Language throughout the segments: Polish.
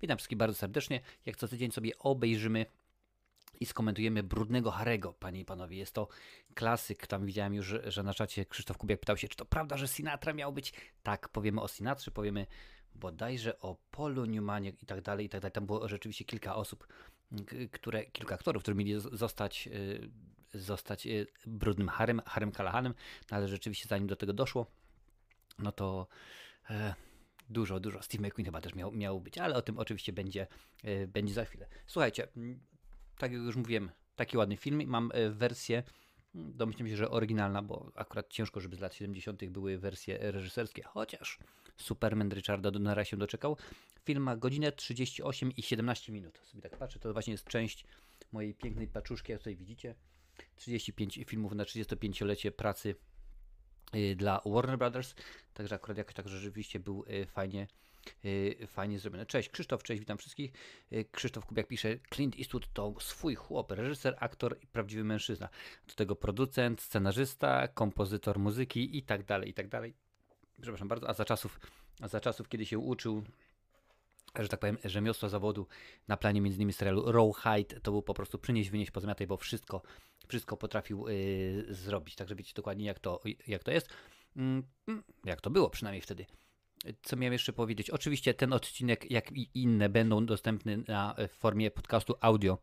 Witam wszystkich bardzo serdecznie. Jak co tydzień sobie obejrzymy i skomentujemy Brudnego Harego, panie i panowie. Jest to klasyk. Tam widziałem już, że, na czacie Krzysztof Kubiak pytał się, czy to prawda, że Sinatra miał być. Tak, powiemy o Sinatrze, powiemy bodajże o Polu Newmanie i tak dalej, i tak dalej. Tam było rzeczywiście kilka osób, które, kilka aktorów, którzy mieli zostać, y, zostać y, Brudnym Harem, Harem Kalahanem, no ale rzeczywiście zanim do tego doszło, no to e, dużo, dużo. Steve McQueen chyba też miał, miał być, ale o tym oczywiście będzie, e, będzie za chwilę. Słuchajcie, tak jak już mówiłem, taki ładny film. Mam e, wersję, domyślam się, że oryginalna, bo akurat ciężko, żeby z lat 70. były wersje reżyserskie, chociaż Superman Richarda Donnera się doczekał. Film ma godzinę 38 i 17 minut. Sobie tak patrzę, to właśnie jest część mojej pięknej paczuszki, jak tutaj widzicie. 35 filmów na 35-lecie pracy dla Warner Brothers, także akurat jakoś tak rzeczywiście był y, fajnie Y, fajnie zrobione. Cześć, Krzysztof, cześć, witam wszystkich. Y, Krzysztof Kubiak pisze, Clint Eastwood to swój chłop, reżyser, aktor i prawdziwy mężczyzna. Do tego producent, scenarzysta, kompozytor muzyki i tak dalej, i tak dalej. Przepraszam bardzo, a za czasów, a za czasów kiedy się uczył że tak powiem, rzemiosła zawodu na planie między innymi serialu Rawhide to był po prostu przynieść, wynieść, pozamiataj, bo wszystko, wszystko potrafił yy, zrobić. Także wiecie dokładnie jak to, jak to jest. Yy, jak to było przynajmniej wtedy co miałem jeszcze powiedzieć? Oczywiście ten odcinek, jak i inne, będą dostępne na, w formie podcastu audio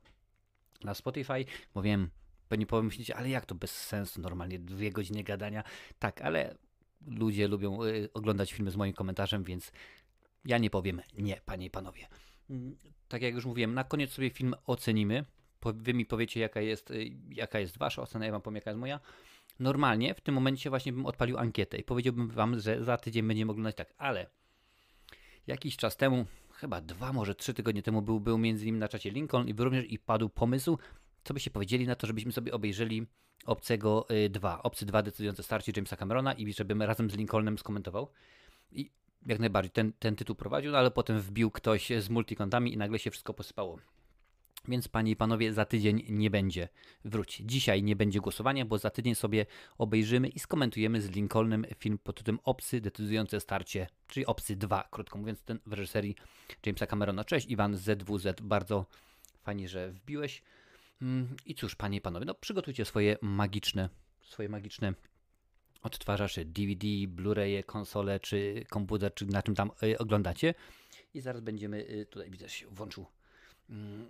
na Spotify. Mówiłem, pewnie pomyślicie, ale jak to bez sensu, normalnie dwie godziny gadania. Tak, ale ludzie lubią y, oglądać filmy z moim komentarzem, więc ja nie powiem nie, panie i panowie. Mm, tak jak już mówiłem, na koniec sobie film ocenimy. Wy mi powiecie, jaka jest, y, jaka jest wasza ocena, ja wam powiem, jaka jest moja. Normalnie w tym momencie właśnie bym odpalił ankietę i powiedziałbym wam, że za tydzień będziemy oglądać tak, ale jakiś czas temu, chyba dwa, może trzy tygodnie temu był, był między innymi na czacie Lincoln i również i padł pomysł, co by się powiedzieli na to, żebyśmy sobie obejrzeli Obcego 2, y, Obcy 2 decydujące starcie Jamesa Camerona i żebym razem z Lincolnem skomentował. I jak najbardziej ten, ten tytuł prowadził, no ale potem wbił ktoś z multikontami i nagle się wszystko posypało. Więc panie i panowie, za tydzień nie będzie wróć. Dzisiaj nie będzie głosowania, bo za tydzień sobie obejrzymy i skomentujemy z Lincolnem film pod tytułem Opsy decydujące starcie, czyli Opsy 2, krótko mówiąc, ten w reżyserii Jamesa Camerona. Cześć, Iwan ZWZ, bardzo fajnie, że wbiłeś. Mm, I cóż, panie i panowie, no przygotujcie swoje magiczne, swoje magiczne odtwarzacze DVD, Blu-raye, konsole, czy komputer, czy na czym tam y, oglądacie. I zaraz będziemy, y, tutaj widzę, się włączył mm,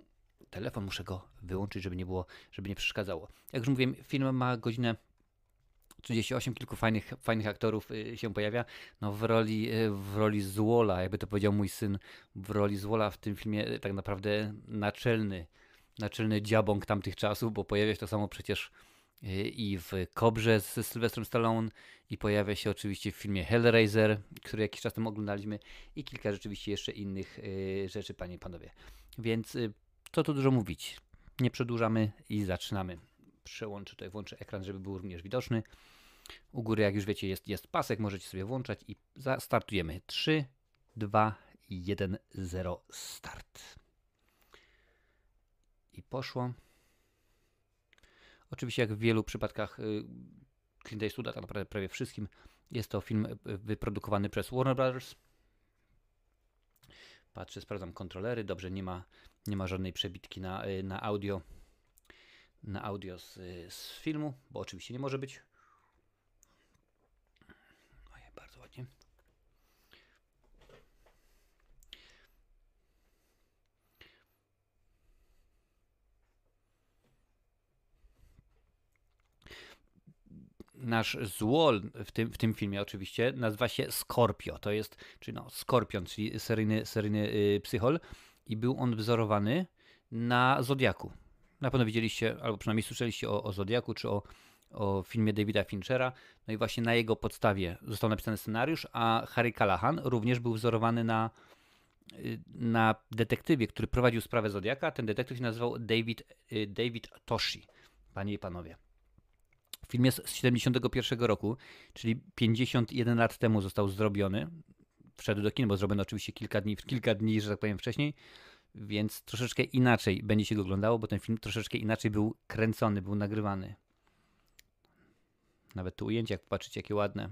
telefon, muszę go wyłączyć, żeby nie było, żeby nie przeszkadzało. Jak już mówiłem, film ma godzinę 38, kilku fajnych, fajnych aktorów y, się pojawia. No w roli, w roli Złola, jakby to powiedział mój syn, w roli Złola w tym filmie tak naprawdę naczelny, naczelny dziabąk tamtych czasów, bo pojawia się to samo przecież i w Kobrze z Sylwestrem Stallone i pojawia się oczywiście w filmie Hellraiser, który jakiś czas temu oglądaliśmy i kilka rzeczywiście jeszcze innych rzeczy, panie i panowie. Więc co tu dużo mówić. Nie przedłużamy i zaczynamy. Przełączę tutaj, włączę ekran, żeby był również widoczny. U góry, jak już wiecie, jest, jest pasek, możecie sobie włączać i startujemy. 3, 2, 1, 0, start. I poszło. Oczywiście, jak w wielu przypadkach y, Clint Eastwooda, tak naprawdę prawie wszystkim, jest to film y, wyprodukowany przez Warner Brothers. Patrzę, sprawdzam kontrolery. Dobrze, nie ma nie ma żadnej przebitki na, y, na audio na audio z, z filmu, bo oczywiście nie może być. Ojej, bardzo ładnie. Nasz złol w tym, w tym filmie oczywiście nazywa się Scorpio. To jest, czyli no, Skorpion, czyli seryjny, seryjny yy, psychol i był on wzorowany na Zodiaku. Na pewno widzieliście, albo przynajmniej słyszeliście o, o Zodiaku, czy o, o filmie Davida Finchera. No i właśnie na jego podstawie został napisany scenariusz, a Harry Callahan również był wzorowany na, y, na detektywie, który prowadził sprawę Zodiaka. Ten detektyw się nazywał David, y, David Toshi, panie i panowie. Film jest z 71 roku, czyli 51 lat temu został zrobiony wszedł do kin, bo zrobiono oczywiście kilka dni, kilka dni, że tak powiem, wcześniej, więc troszeczkę inaczej będzie się go oglądało, bo ten film troszeczkę inaczej był kręcony, był nagrywany. Nawet tu ujęcia, jak popatrzycie, jakie ładne.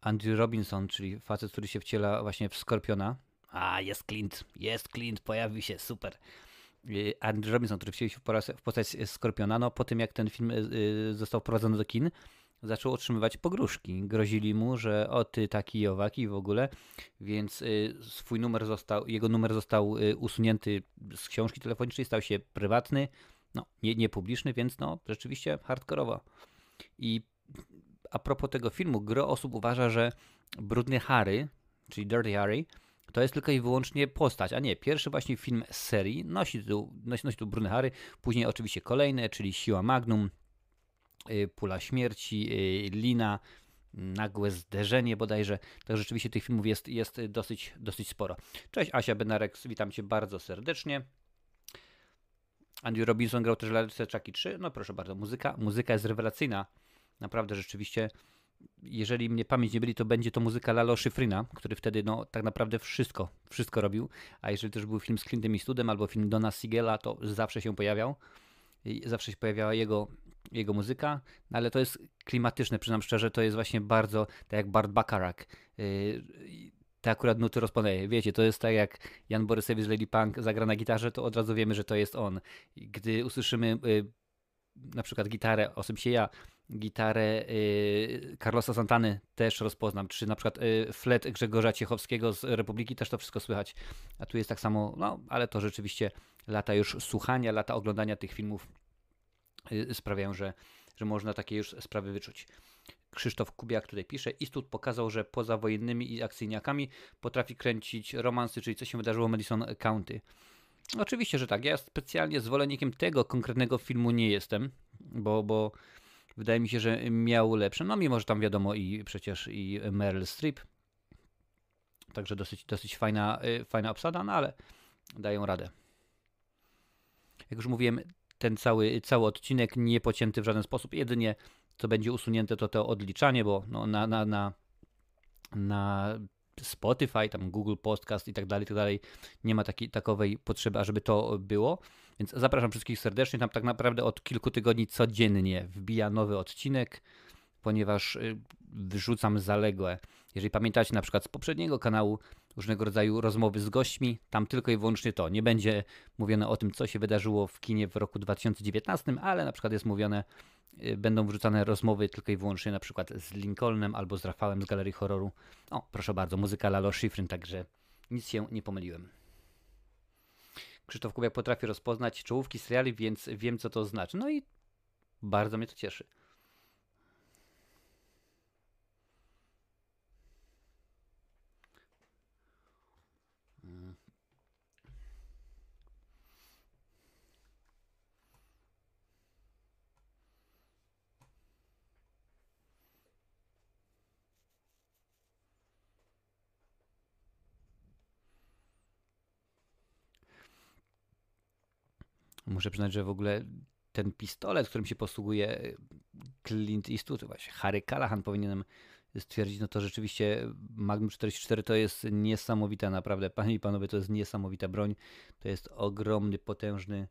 Andrew Robinson, czyli facet, który się wciela właśnie w Skorpiona. A, jest Clint, jest Clint, pojawił się, super. Y, Andrew Robinson, który wcielił się w postać Skorpiona, no po tym jak ten film y, został wprowadzony do kin, zaczął otrzymywać pogróżki. Grozili mu, że o ty taki i owaki w ogóle, więc y, swój numer został, jego numer został usunięty z książki telefonicznej, stał się prywatny, no nie, nie publiczny, więc no rzeczywiście hardkorowo. I a propos tego filmu, gro osób uważa, że Brudny Harry, czyli Dirty Harry, to jest tylko i wyłącznie postać, a nie, pierwszy właśnie film z serii nosi tu, nosi, nosi tu Brudny Harry, później oczywiście kolejne, czyli Siła Magnum, y, Pula Śmierci, y, Lina, Nagłe Zderzenie bodajże, tak rzeczywiście tych filmów jest, jest dosyć, dosyć sporo. Cześć Asia Benarek, witam Cię bardzo serdecznie. Andy Robinson grał też lalce Chucky 3, no proszę bardzo, muzyka, muzyka jest rewelacyjna. Naprawdę rzeczywiście, jeżeli mnie pamięć nie byli, to będzie to muzyka Lalo Schifrina, który wtedy no, tak naprawdę wszystko, wszystko robił. A jeżeli też był film z Clintem Eastwoodem albo film Dona Sigela, to zawsze się pojawiał. I zawsze się pojawiała jego, jego muzyka, no, ale to jest klimatyczne, przyznam szczerze, to jest właśnie bardzo, tak jak Bart Bacharach. Yy, te akurat nuty rozpoznaje. Wiecie, to jest tak jak Jan Borysewicz z Lady Punk zagra na gitarze, to od razu wiemy, że to jest on. Gdy usłyszymy y, na przykład gitarę, osobiście ja, gitarę y, Carlosa Santany też rozpoznam, czy na przykład y, flet Grzegorza Ciechowskiego z Republiki też to wszystko słychać. A tu jest tak samo, no ale to rzeczywiście lata już słuchania, lata oglądania tych filmów y, sprawiają, że, że można takie już sprawy wyczuć. Krzysztof Kubiak tutaj pisze, Istut pokazał, że poza wojennymi i akcyjniakami potrafi kręcić romansy, czyli co się wydarzyło w Madison County. Oczywiście, że tak. Ja specjalnie zwolennikiem tego konkretnego filmu nie jestem, bo, bo wydaje mi się, że miał lepsze. No mimo, że tam wiadomo i przecież i Meryl Streep. Także dosyć, dosyć fajna, y, fajna obsada, no ale dają radę. Jak już mówiłem, ten cały, cały odcinek nie pocięty w żaden sposób. Jedynie co będzie usunięte to to odliczanie, bo no, na, na, na, na Spotify, tam Google Podcast i tak dalej, tak dalej, nie ma takiej, takowej potrzeby, ażeby to było. Więc zapraszam wszystkich serdecznie. Tam tak naprawdę od kilku tygodni codziennie wbija nowy odcinek, ponieważ y, wyrzucam zaległe. Jeżeli pamiętacie na przykład z poprzedniego kanału różnego rodzaju rozmowy z gośćmi, tam tylko i wyłącznie to. Nie będzie mówione o tym, co się wydarzyło w kinie w roku 2019, ale na przykład jest mówione, y, będą wrzucane rozmowy tylko i wyłącznie na przykład z Lincolnem albo z Rafałem z Galerii Horroru. O, proszę bardzo, muzyka Lalo Schifrin, także nic się nie pomyliłem. Krzysztof Kubiak potrafi rozpoznać czołówki seriali, więc wiem, co to znaczy. No i bardzo mnie to cieszy. Muszę przyznać, że w ogóle ten pistolet, którym się posługuje y, Clint Eastwood, właśnie Harry Callahan powinienem stwierdzić, no to rzeczywiście Magnum 44 to jest niesamowita, naprawdę, panie i panowie, to jest niesamowita broń. To jest ogromny, potężny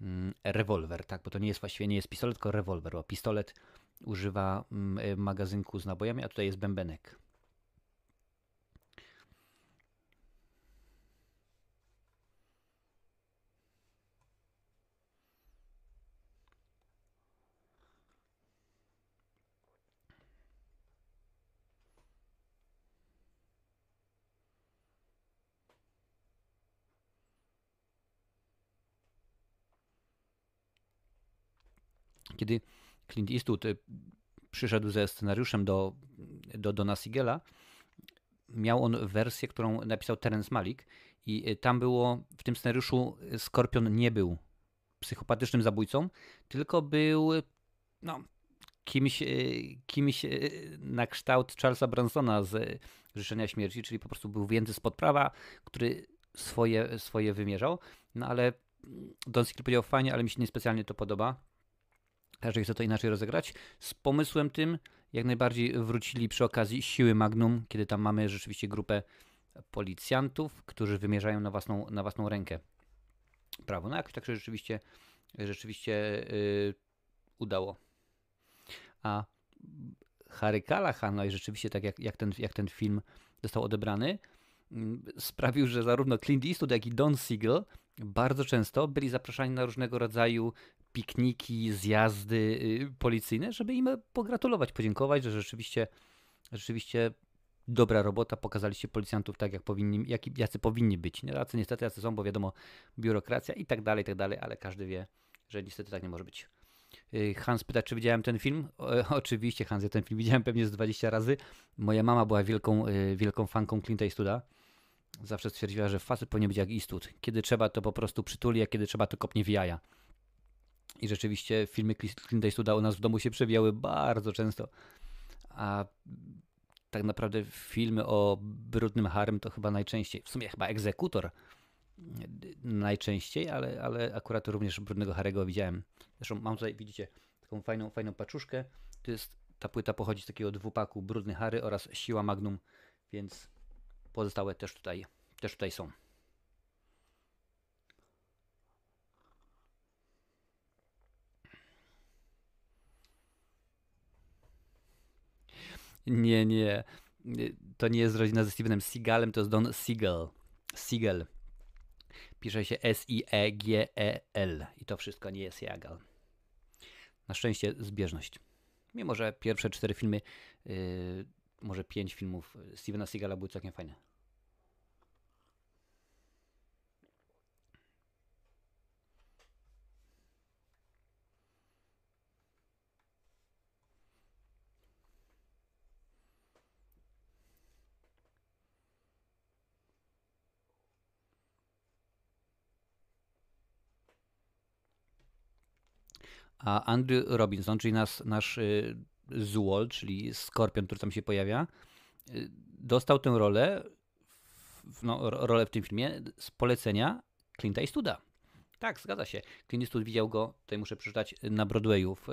mm, rewolwer, tak, bo to nie jest właściwie nie jest pistolet, tylko rewolwer, bo pistolet używa mm, y, magazynku z nabojami, a tutaj jest bębenek. Kiedy Clint Eastwood y, przyszedł ze scenariuszem do, do Dona Sigela, miał on wersję, którą napisał Terence Malik i y, tam było, w tym scenariuszu Skorpion nie był psychopatycznym zabójcą, tylko był no, kimś, y, kimś na kształt Charlesa Bransona z Życzenia Śmierci, czyli po prostu był więcej spod prawa, który swoje, swoje wymierzał, no ale Don Siegel powiedział fajnie, ale mi się niespecjalnie to podoba. Każdy chce to inaczej rozegrać. Z pomysłem tym jak najbardziej wrócili przy okazji siły Magnum, kiedy tam mamy rzeczywiście grupę policjantów, którzy wymierzają na własną, na własną rękę prawo. No jakoś tak się rzeczywiście, rzeczywiście yy, udało. A Harry Callahan, no i rzeczywiście tak jak, jak, ten, jak ten film został odebrany, mm, sprawił, że zarówno Clint Eastwood, jak i Don Siegel bardzo często byli zapraszani na różnego rodzaju pikniki, zjazdy y, policyjne, żeby im pogratulować, podziękować, że rzeczywiście, rzeczywiście dobra robota, pokazaliście policjantów tak, jak powinni, jak, jacy powinni być. Nie? Tacy niestety jacy są, bo wiadomo, biurokracja i tak dalej, i tak dalej, ale każdy wie, że niestety tak nie może być. Y, Hans pyta, czy widziałem ten film. O, oczywiście, Hans, ja ten film widziałem pewnie z 20 razy. Moja mama była wielką, y, wielką fanką Clint Eastwooda. Zawsze stwierdziła, że facet powinien być jak Eastwood. Kiedy trzeba, to po prostu przytuli, a kiedy trzeba, to kopnie w jaja. I rzeczywiście filmy Clint Eastwooda u nas w domu się przewijały bardzo często. A tak naprawdę filmy o brudnym harem to chyba najczęściej, w sumie chyba egzekutor najczęściej, ale, ale akurat również brudnego harego widziałem. Zresztą mam tutaj, widzicie, taką fajną, fajną paczuszkę. To jest, ta płyta pochodzi z takiego dwupaku Brudny Harry oraz Siła Magnum, więc pozostałe też tutaj, też tutaj są. Nie, nie. To nie jest rodzina ze Stevenem Seagalem, to jest Don Siegel. Siegel. Pisze się S-I-E-G-E-L. I to wszystko nie jest Jagal. Na szczęście zbieżność. Mimo, że pierwsze cztery filmy, yy, może pięć filmów Stevena Seagala były całkiem fajne. A Andrew Robinson, czyli nas, nasz y, Zuol, czyli Skorpion, który tam się pojawia, y, dostał tę rolę, no, rolę w tym filmie z polecenia Clint'a Eastwooda. Tak, zgadza się. Clint Eastwood widział go, tutaj muszę przeczytać, na Broadwayu w,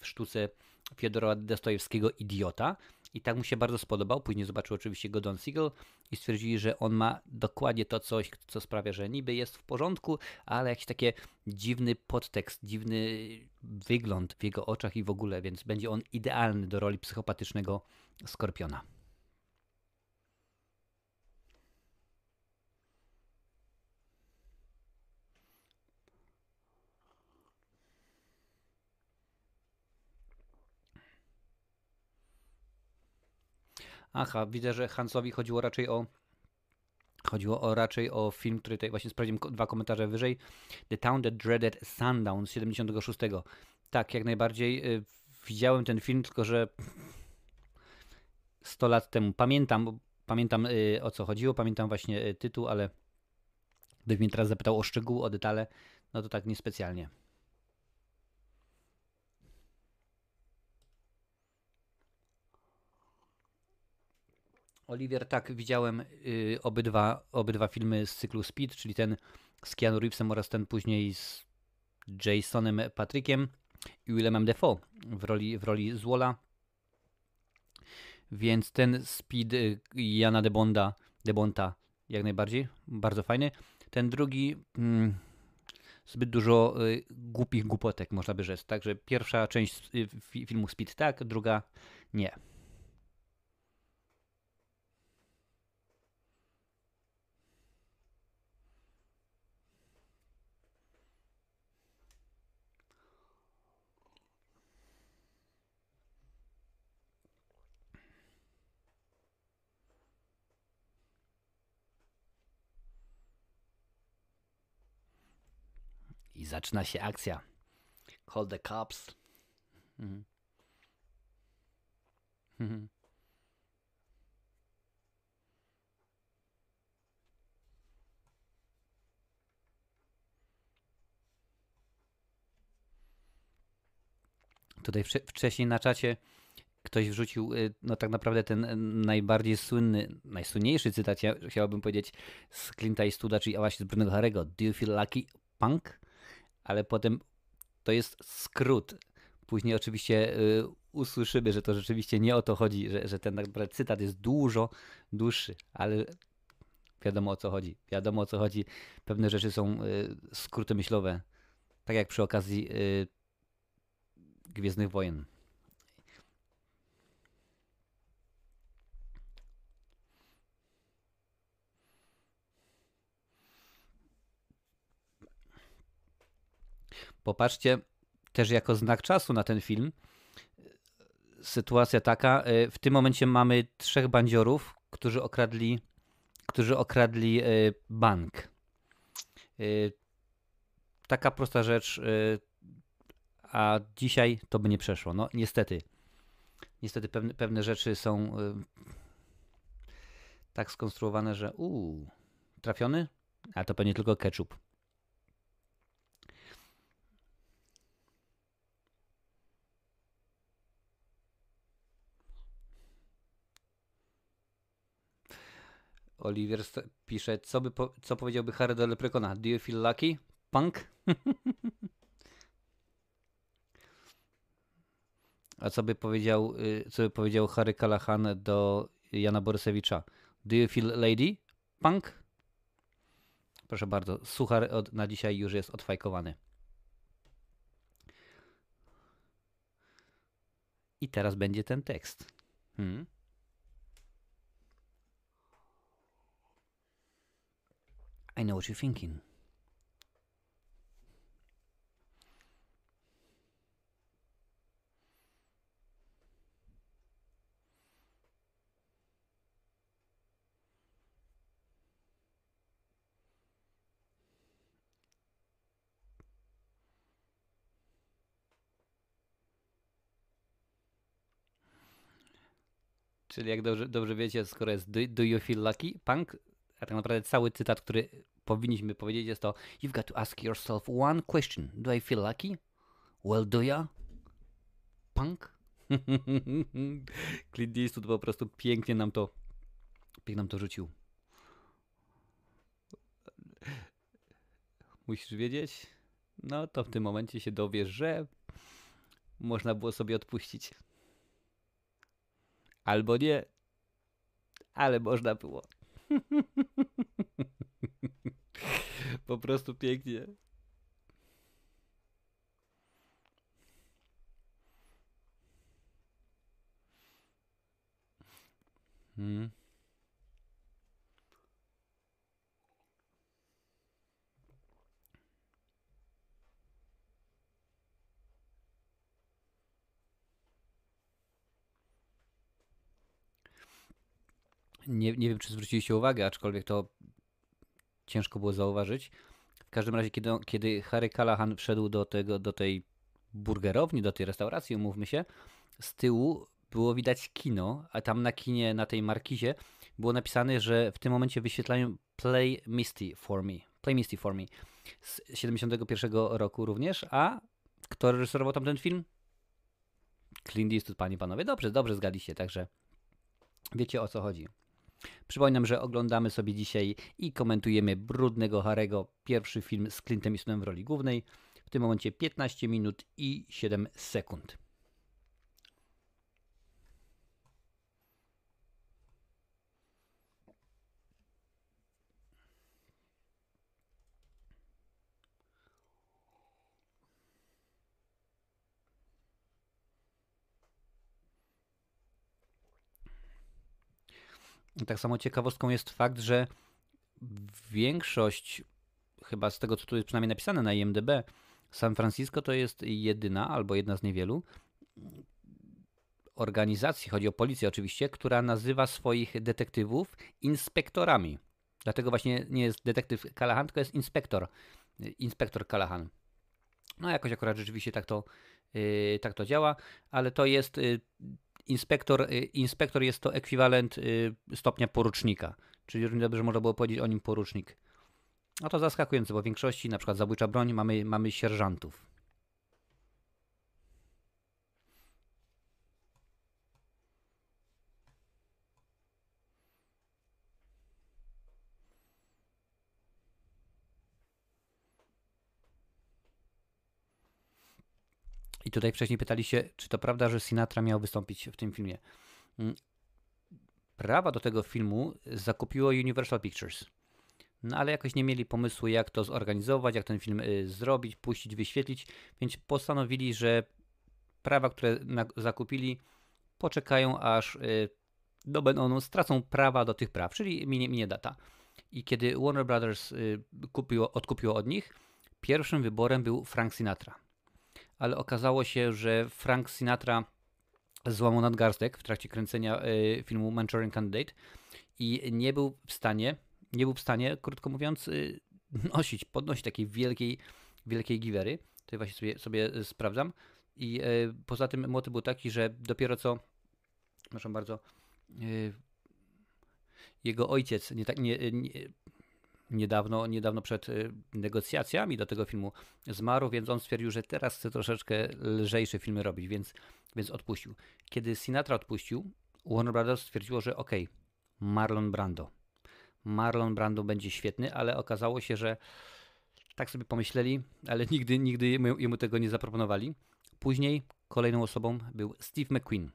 w sztuce Fiodora Dostojewskiego Idiota i tak mu się bardzo spodobał. Później zobaczył oczywiście go Don Siegel i stwierdzili, że on ma dokładnie to coś, co sprawia, że niby jest w porządku, ale jakiś taki dziwny podtekst, dziwny wygląd w jego oczach i w ogóle, więc będzie on idealny do roli psychopatycznego skorpiona. Aha, widzę, że Hansowi chodziło raczej o Chodziło o, raczej o film, który tutaj właśnie sprawdziłem dwa komentarze wyżej. The Town That Dreaded Sundown z 76. Tak, jak najbardziej. Y, widziałem ten film, tylko że 100 lat temu. Pamiętam, pamiętam y, o co chodziło, pamiętam właśnie y, tytuł, ale gdyby mnie teraz zapytał o szczegóły, o detale, no to tak niespecjalnie. Oliwier, tak, widziałem y, obydwa, obydwa filmy z cyklu Speed, czyli ten z Keanu Reevesem oraz ten później z Jasonem Patrickiem i Willemem Defoe w roli, w roli Zwola. Więc ten Speed y, Jana de Bonda, de Bonta jak najbardziej, bardzo fajny. Ten drugi mm, zbyt dużo y, głupich głupotek, można by rzec. Także pierwsza część y, filmu Speed tak, druga nie. I zaczyna się akcja. Call the cops. Mhm. Mhm. Tutaj wcześniej na czacie ktoś wrzucił y, no tak naprawdę ten najbardziej słynny, najsłynniejszy cytat, chciałbym powiedzieć, z Clint'a Eastwooda, czyli właśnie z Brunego Harego. Do you feel lucky, punk? Ale potem to jest skrót. Później oczywiście y, usłyszymy, że to rzeczywiście nie o to chodzi, że, że ten cytat jest dużo dłuższy, ale wiadomo o co chodzi. Wiadomo o co chodzi. Pewne rzeczy są y, skróty myślowe. Tak jak przy okazji y, Gwiezdnych Wojen. Popatrzcie, też jako znak czasu na ten film, sytuacja taka, y, w tym momencie mamy trzech bandziorów, którzy okradli, którzy okradli y, bank. Y, taka prosta rzecz, a dzisiaj to by nie przeszło. No niestety. Niestety pewne, pewne rzeczy są tak skonstruowane, że uuu, trafiony? A to pewnie tylko ketchup. Oliver pisze, co, by po, co powiedziałby Harry do Leprekona? Do you feel lucky? Punk? A co by powiedział, y, co by powiedział Harry Callahan do Jana Borysewicza? Do you feel lady? Punk? Proszę bardzo, suchar od, na dzisiaj już jest odfajkowany. I teraz będzie ten tekst. Hmm? I know what you're thinking. Czyli jak dobrze, dobrze wiecie, skoro jest do, do you feel lucky, punk, a tak naprawdę cały cytat, który powinniśmy powiedzieć jest to You've got to ask yourself one question. Do I feel lucky? Well, do ya? Punk? Clint Eastwood po prostu pięknie nam to pięknie nam to rzucił. Musisz wiedzieć? No to w tym momencie się dowiesz, że można było sobie odpuścić. Albo nie, ale można było. po prostu pięknie. Hmm. Nie, nie wiem, czy zwróciliście uwagę, aczkolwiek to ciężko było zauważyć. W każdym razie, kiedy, kiedy Harry Callahan wszedł do, tego, do tej burgerowni, do tej restauracji, umówmy się, z tyłu było widać kino, a tam na kinie, na tej markizie było napisane, że w tym momencie wyświetlają Play Misty for Me. Play Misty for Me z 71 roku również, a kto reżyserował tam ten film? Clint Eastwood, panie panowie. Dobrze, dobrze zgadliście, także wiecie o co chodzi. Przypominam, że oglądamy sobie dzisiaj i komentujemy Brudnego Harego, pierwszy film z Clintem Eastwoodem w roli głównej. W tym momencie 15 minut i 7 sekund. Tak samo ciekawostką jest fakt, że większość, chyba z tego co tu jest przynajmniej napisane na IMDb, San Francisco to jest jedyna albo jedna z niewielu organizacji, chodzi o policję oczywiście, która nazywa swoich detektywów inspektorami. Dlatego właśnie nie jest detektyw Callahan, tylko jest inspektor. Inspektor Callahan. No jakoś akurat rzeczywiście tak to, yy, tak to działa, ale to jest yy, inspektor, y, inspektor jest to ekwiwalent y, stopnia porucznika, czyli równie dobrze można było powiedzieć o nim porucznik. No to zaskakujące, bo w większości, na przykład zabójcza broń, mamy, mamy sierżantów. Tutaj wcześniej pytaliście, czy to prawda, że Sinatra miał wystąpić w tym filmie. Mm, prawa do tego filmu zakupiło Universal Pictures. No ale jakoś nie mieli pomysłu, jak to zorganizować, jak ten film y, zrobić, puścić, wyświetlić, więc postanowili, że prawa, które zakupili, poczekają aż y, do Benonu stracą prawa do tych praw, czyli minie, minie data. I kiedy Warner Brothers y, kupiło, odkupiło od nich, pierwszym wyborem był Frank Sinatra. Ale okazało się, że Frank Sinatra złamał nadgarstek w trakcie kręcenia y, filmu Manchurian Candidate i nie był w stanie, nie był w stanie, krótko mówiąc, y, nosić, podnosić takiej wielkiej, wielkiej giwery. To właśnie sobie, sobie sprawdzam. I y, poza tym motyw był taki, że dopiero co, proszę bardzo, jego ojciec nie, tak, nie, nie, niedawno, niedawno przed negocjacjami do tego filmu zmarł, więc on stwierdził, że teraz chce troszeczkę lżejsze filmy robić, więc więc odpuścił. Kiedy Sinatra odpuścił, Warner Brothers stwierdziło, że ok, Marlon Brando. Marlon Brando będzie świetny, ale okazało się, że tak sobie pomyśleli, ale nigdy, nigdy jemu tego nie zaproponowali. Później kolejną osobą był Steve McQueen.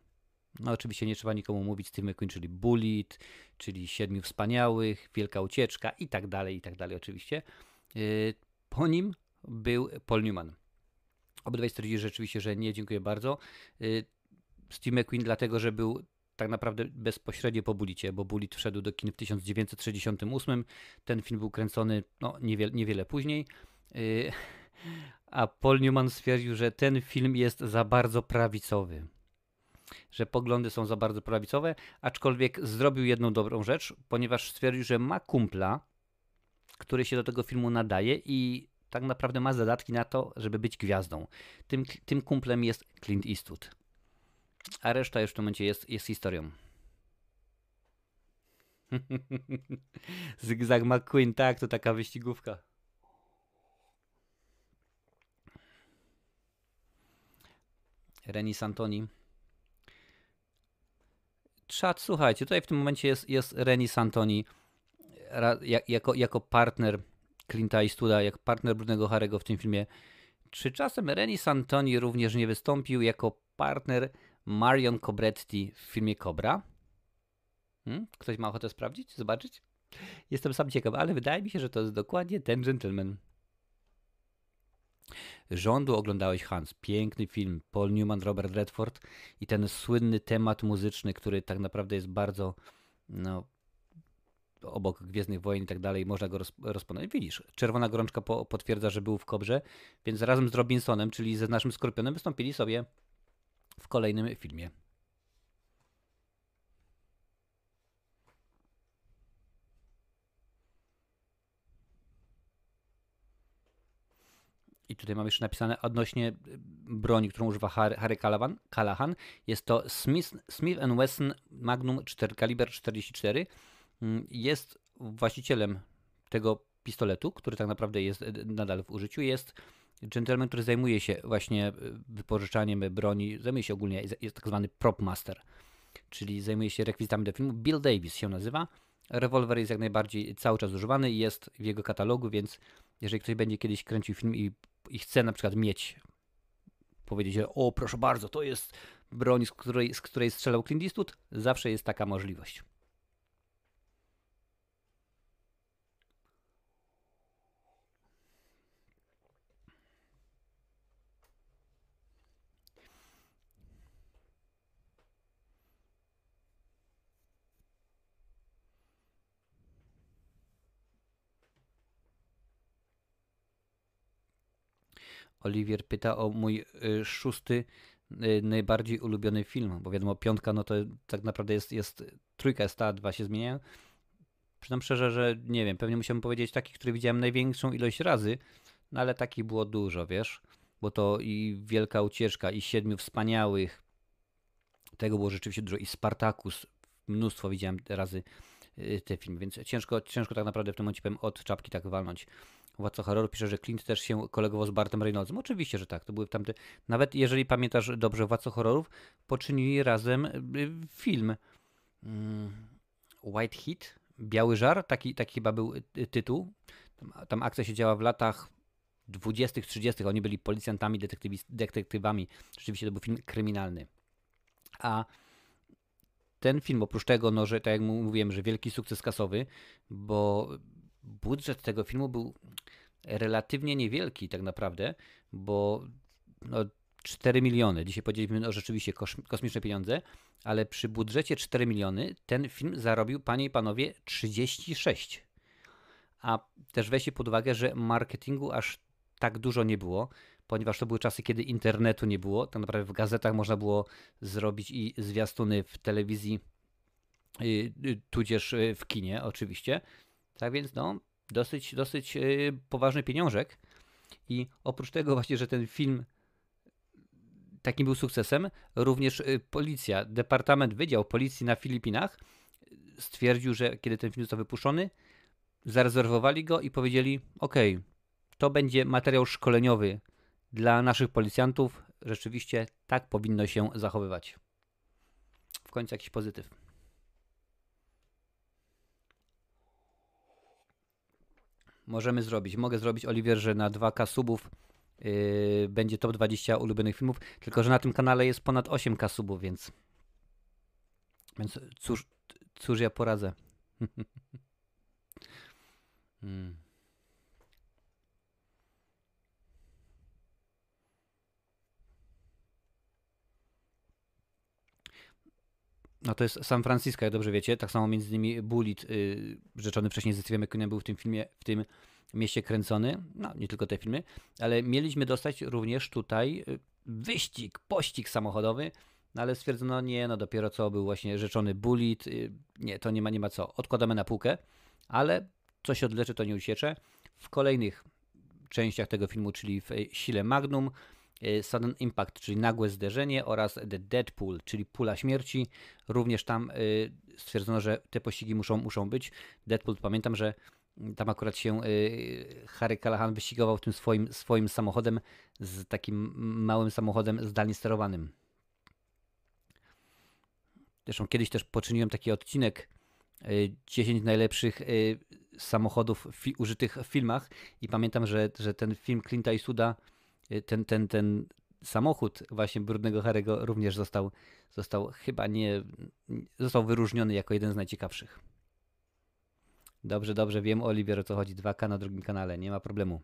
No oczywiście nie trzeba nikomu mówić, Steve McQueen, czyli Bullet, czyli Siedmiu Wspaniałych, Wielka Ucieczka i tak dalej, i tak dalej oczywiście. Yy, po nim był Paul Newman. Obydwaj stwierdzili rzeczywiście, że nie, dziękuję bardzo. Y, Steve McQueen dlatego, że był tak naprawdę bezpośrednio po Bulicie, bo Bulit wszedł do kin w 1968. Ten film był kręcony no, niewiele, niewiele później. Y, a Paul Newman stwierdził, że ten film jest za bardzo prawicowy. Że poglądy są za bardzo prawicowe, aczkolwiek zrobił jedną dobrą rzecz, ponieważ stwierdził, że ma kumpla, który się do tego filmu nadaje i tak naprawdę ma zadatki na to, żeby być gwiazdą. Tym, tym kumplem jest Clint Eastwood. A reszta już w tym momencie jest, jest historią. Zygzak McQueen, tak, to taka wyścigówka. Reni Santoni. Czad, słuchajcie, tutaj w tym momencie jest, jest Reni Santoni jako, jako partner Clint'a Eastwooda jak partner Brudnego Harego w tym filmie. Czy czasem Rennie Santoni również nie wystąpił jako partner Marion Cobretti w filmie Cobra? Hmm? Ktoś ma ochotę sprawdzić, zobaczyć? Jestem sam ciekaw, ale wydaje mi się, że to jest dokładnie ten gentleman. Rządu oglądałeś Hans. Piękny film. Paul Newman, Robert Redford i ten słynny temat muzyczny, który tak naprawdę jest bardzo no, obok Gwiezdnych Wojen i tak dalej, można go roz, rozpoznać. Widzisz, Czerwona Gorączka po, potwierdza, że był w Kobrze, więc razem z Robinsonem, czyli ze naszym Skorpionem, wystąpili sobie w kolejnym filmie. I tutaj mam jeszcze napisane odnośnie broni, którą używa Harry, Callahan. Jest to Smith, Smith Wesson Magnum 4, kaliber 44 Mm, jest właścicielem tego pistoletu, który tak naprawdę jest e, nadal w użyciu, jest gentleman, który zajmuje się właśnie e, wypożyczaniem broni, zajmuje się ogólnie, jest tak zwany prop master, czyli zajmuje się rekwizytami do filmu. Bill Davis się nazywa. Rewolwer jest jak najbardziej cały czas używany i jest w jego katalogu, więc jeżeli ktoś będzie kiedyś kręcił film i, i chce na przykład mieć, powiedzieć, że o proszę bardzo, to jest broń, z której, z której strzelał Clint Eastwood, zawsze jest taka możliwość. Oliwier pyta o mój y, szósty y, najbardziej ulubiony film, bo wiadomo, piątka no to tak naprawdę jest, jest trójka jest ta, dwa się zmieniają. Przyznam szczerze, że nie wiem, pewnie musiałbym powiedzieć taki, który widziałem największą ilość razy, no ale takich było dużo, wiesz, bo to i Wielka Ucieczka, i Siedmiu Wspaniałych, tego było rzeczywiście dużo, i Spartacus, mnóstwo widziałem razy y, te filmy, więc ciężko, ciężko tak naprawdę w tym momencie od czapki tak walnąć. Władca horroru pisze, że Clint też się kolegował z Bartem Reynoldsem. Oczywiście, że tak. To były tamte. Nawet jeżeli pamiętasz dobrze Władca horrorów, poczynili razem y, film. Mm, White Heat, Biały Żar, taki, taki chyba był y, tytuł. Tam, tam akcja się działa w latach 20., 30. Oni byli policjantami, detektywami. Rzeczywiście to był film kryminalny. A ten film, oprócz tego, no, że tak jak mówiłem, że wielki sukces kasowy, bo budżet tego filmu był relatywnie niewielki tak naprawdę, bo no, 4 miliony. Dzisiaj powiedzieliśmy no, rzeczywiście kosmiczne pieniądze, ale przy budżecie 4 miliony ten film zarobił, panie i panowie, 36. A też weźcie pod uwagę, że marketingu aż tak dużo nie było, ponieważ to były czasy, kiedy internetu nie było. Tak naprawdę w gazetach można było zrobić i zwiastuny w telewizji, yy, tudzież y, w kinie oczywiście. Tak więc no, dosyć, dosyć yy, poważny pieniążek. I oprócz tego właśnie, że ten film takim był sukcesem, również y, policja, Departament Wydział Policji na Filipinach stwierdził, że kiedy ten film został wypuszczony, zarezerwowali go i powiedzieli: OK, to będzie materiał szkoleniowy dla naszych policjantów. Rzeczywiście tak powinno się zachowywać. W końcu jakiś pozytyw. Możemy zrobić. Mogę zrobić, Oliwier, że na 2K subów yy, będzie top 20 ulubionych filmów. Tylko, że na tym kanale jest ponad 8K subów, więc. Więc cóż, cóż ja poradzę. hmm. No to jest San Francisco, jak dobrze wiecie. Tak samo między innymi Bullet, yy, rzeczony wcześniej ze Steve'em McQueenem, był w tym filmie, w tym mieście kręcony. No, nie tylko te filmy, ale mieliśmy dostać również tutaj y, wyścig, pościg samochodowy, no ale stwierdzono, nie, no dopiero co był właśnie rzeczony Bullet, yy, nie, to nie ma, nie ma co. Odkładamy na półkę, ale co się odleczy, to nie usiecze. W kolejnych częściach tego filmu, czyli w Sile Magnum, Sudden Impact, czyli nagłe zderzenie oraz The Deadpool, czyli pula śmierci. Również tam e, stwierdzono, że te pościgi muszą, muszą być. Deadpool, pamiętam, że tam akurat się e, Harry Callahan wyścigował tym swoim, swoim samochodem z takim małym samochodem zdalnie sterowanym. Zresztą kiedyś też poczyniłem taki odcinek 10 najlepszych samochodów użytych w filmach i pamiętam, że, że ten film Clint'a Eastwooda Y, ten, ten, ten samochód właśnie Brudnego Harego również został, został chyba nie, został wyróżniony jako jeden z najciekawszych. Dobrze, dobrze, wiem Oliwier o co chodzi, 2K na drugim kanale, nie ma problemu.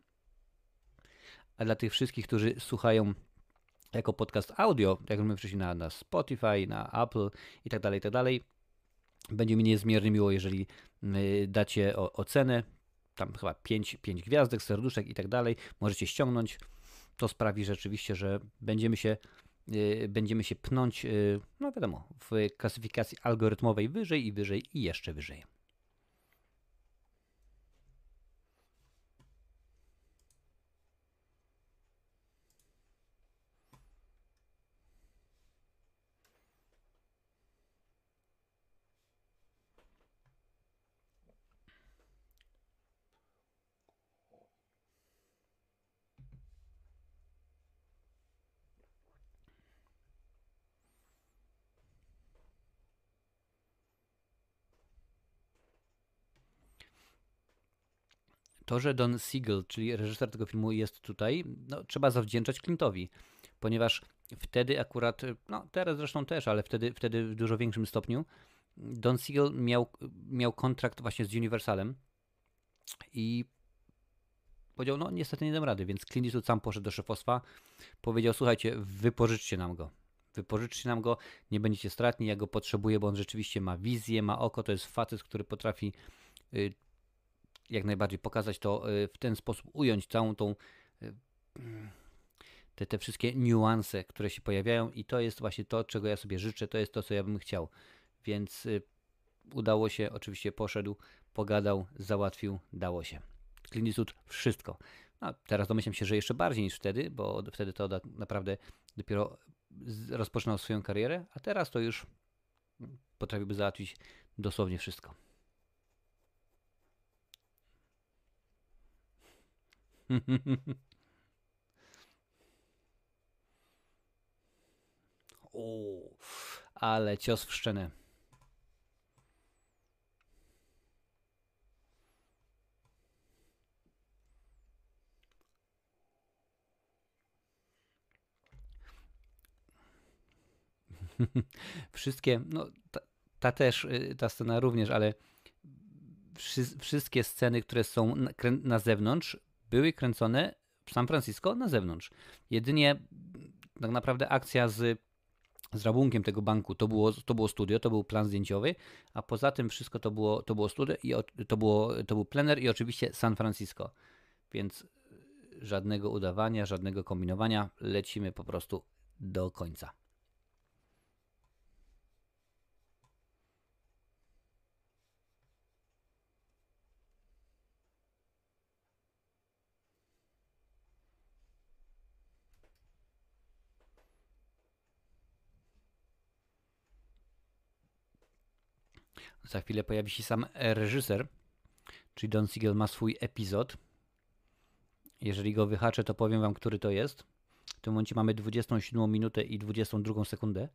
A dla tych wszystkich, którzy słuchają jako podcast audio, jak my wcześniej na, na Spotify, na Apple i tak dalej, tak dalej, będzie mi niezmiernie miło, jeżeli y, dacie o, ocenę, tam chyba 5, 5 gwiazdek, serduszek i tak dalej, możecie ściągnąć to sprawi rzeczywiście, że będziemy się, yy, będziemy się pnąć, yy, no wiadomo, w klasyfikacji algorytmowej wyżej i wyżej i jeszcze wyżej. To, że Don Siegel, czyli reżyser tego filmu, jest tutaj, no, trzeba zawdzięczać Clintowi, ponieważ wtedy akurat, no teraz zresztą też, ale wtedy, wtedy w dużo większym stopniu, Don Siegel miał, miał kontrakt właśnie z Universalem i powiedział, no niestety nie dam rady, więc Clint Eastwood sam poszedł do szefostwa, powiedział, słuchajcie, wypożyczcie nam go. Wypożyczcie nam go, nie będziecie stratni, ja go potrzebuję, bo on rzeczywiście ma wizję, ma oko, to jest facet, który potrafi y, jak najbardziej pokazać to y, w ten sposób, ująć całą tą y, te, te wszystkie niuanse, które się pojawiają i to jest właśnie to, czego ja sobie życzę, to jest to, co ja bym chciał. Więc y, udało się, oczywiście poszedł, pogadał, załatwił, dało się. Clint wszystko. No, teraz domyślam się, że jeszcze bardziej niż wtedy, bo wtedy to naprawdę dopiero rozpoczynał swoją karierę, a teraz to już potrafiłby załatwić dosłownie wszystko. o, ale cios w szczenę. Wszystkie, no ta, ta, też, y, ta scena również, ale wszy, wszystkie sceny, które są na, na zewnątrz, były kręcone w San Francisco na zewnątrz. Jedynie tak naprawdę akcja z, z rabunkiem tego banku to było, to było studio, to był plan zdjęciowy, a poza tym wszystko to było, to było studio i to, było, to był plener i oczywiście San Francisco. Więc żadnego udawania, żadnego kombinowania. Lecimy po prostu do końca. Za chwilę pojawi się sam reżyser, czyli Don Siegel ma swój epizod. Jeżeli go wyhaczę, to powiem wam, który to jest. W tym momencie mamy 27 minutę i 22 sekundę,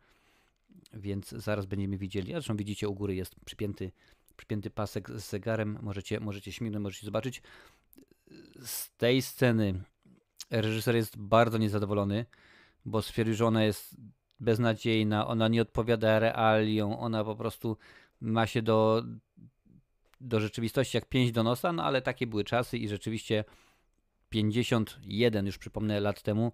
więc zaraz będziemy widzieli. Zresztą widzicie, u góry jest przypięty, przypięty pasek z zegarem. Możecie, możecie śmignąć, możecie zobaczyć. Z tej sceny reżyser jest bardzo niezadowolony, bo stwierdził, że ona jest beznadziejna, ona nie odpowiada realiom, ona po prostu ma się do, do rzeczywistości jak pięć do nosa, no ale takie były czasy i rzeczywiście 51, już przypomnę, lat temu.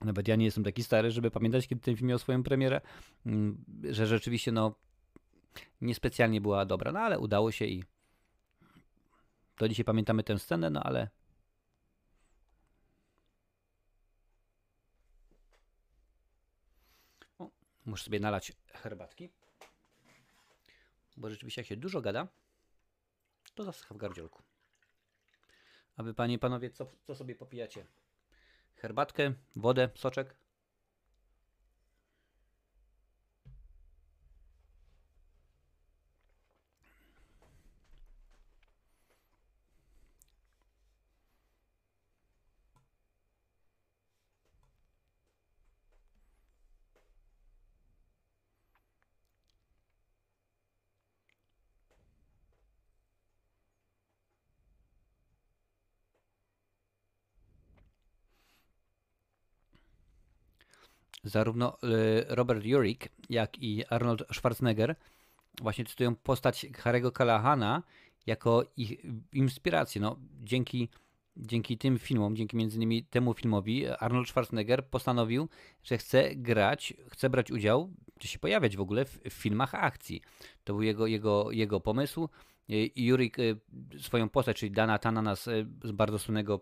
Nawet ja nie jestem taki stary, żeby pamiętać, kiedy ten film miał swoją premierę, mm, że rzeczywiście no niespecjalnie była dobra, no ale udało się i do dzisiaj pamiętamy tę scenę, no ale muszę sobie nalać herbatki bo rzeczywiście jak się dużo gada, to zasycha w gardzielku. A wy panie i panowie, co, co sobie popijacie? Herbatkę, wodę, soczek? Zarówno e, Robert Urich, jak i Arnold Schwarzenegger właśnie cytują postać Harry'ego Callaghana jako ich inspirację. No, dzięki, dzięki tym filmom, dzięki między innymi temu filmowi, Arnold Schwarzenegger postanowił, że chce grać, chce brać udział, czy się pojawiać w ogóle w, w filmach akcji. To był jego, jego, jego pomysł. Jurik e, swoją postać, czyli Dana Tananas bardzo słynnego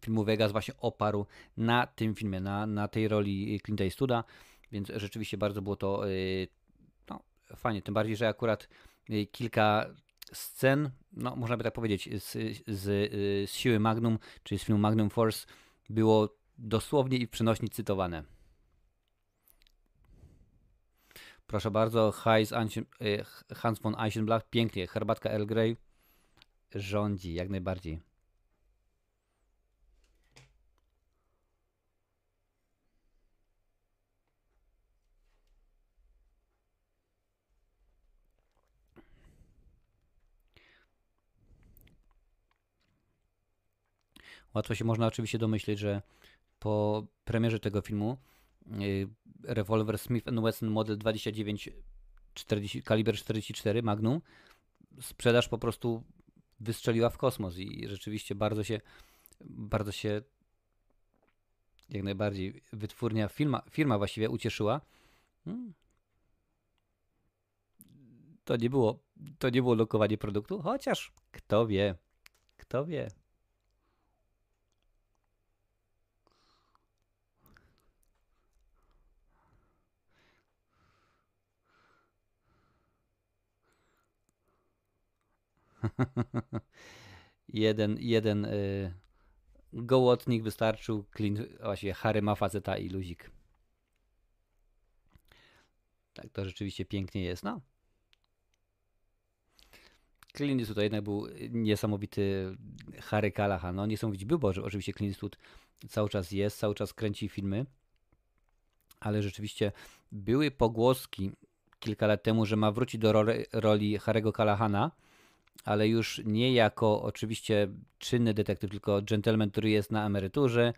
filmu Vegas właśnie oparł na tym filmie, na, na tej roli Clint Eastwooda, więc rzeczywiście bardzo było to y, no, fajnie, tym bardziej, że akurat y, kilka scen, no można by tak powiedzieć, z, z, y, z siły Magnum, czyli z filmu Magnum Force było dosłownie i w przenośni cytowane. Proszę bardzo, Hans von Eichenblach, pięknie, herbatka Earl Grey rządzi jak najbardziej. Łatwo się można oczywiście domyśleć, że po premierze tego filmu y, rewolwer Smith Wesson model 29 40, kaliber 44 Magnum sprzedaż po prostu wystrzeliła w kosmos i rzeczywiście bardzo się bardzo się jak najbardziej wytwórnia firma, firma właściwie ucieszyła. Hmm. To nie było to nie było lokowanie produktu, chociaż kto wie, kto wie. jeden jeden y, gołotnik wystarczył, Clint, właściwie Harry ma faceta i luzik. Tak to rzeczywiście pięknie jest, no. Clint Eastwood to jednak był niesamowity Harry Callahan. No niesamowicie był, bo oczywiście Clint Eastwood cały czas jest, cały czas kręci filmy, ale rzeczywiście były pogłoski kilka lat temu, że ma wrócić do roli, roli Harry'ego Callahana, ale już nie jako oczywiście czynny detektyw, tylko gentleman, który jest na emeryturze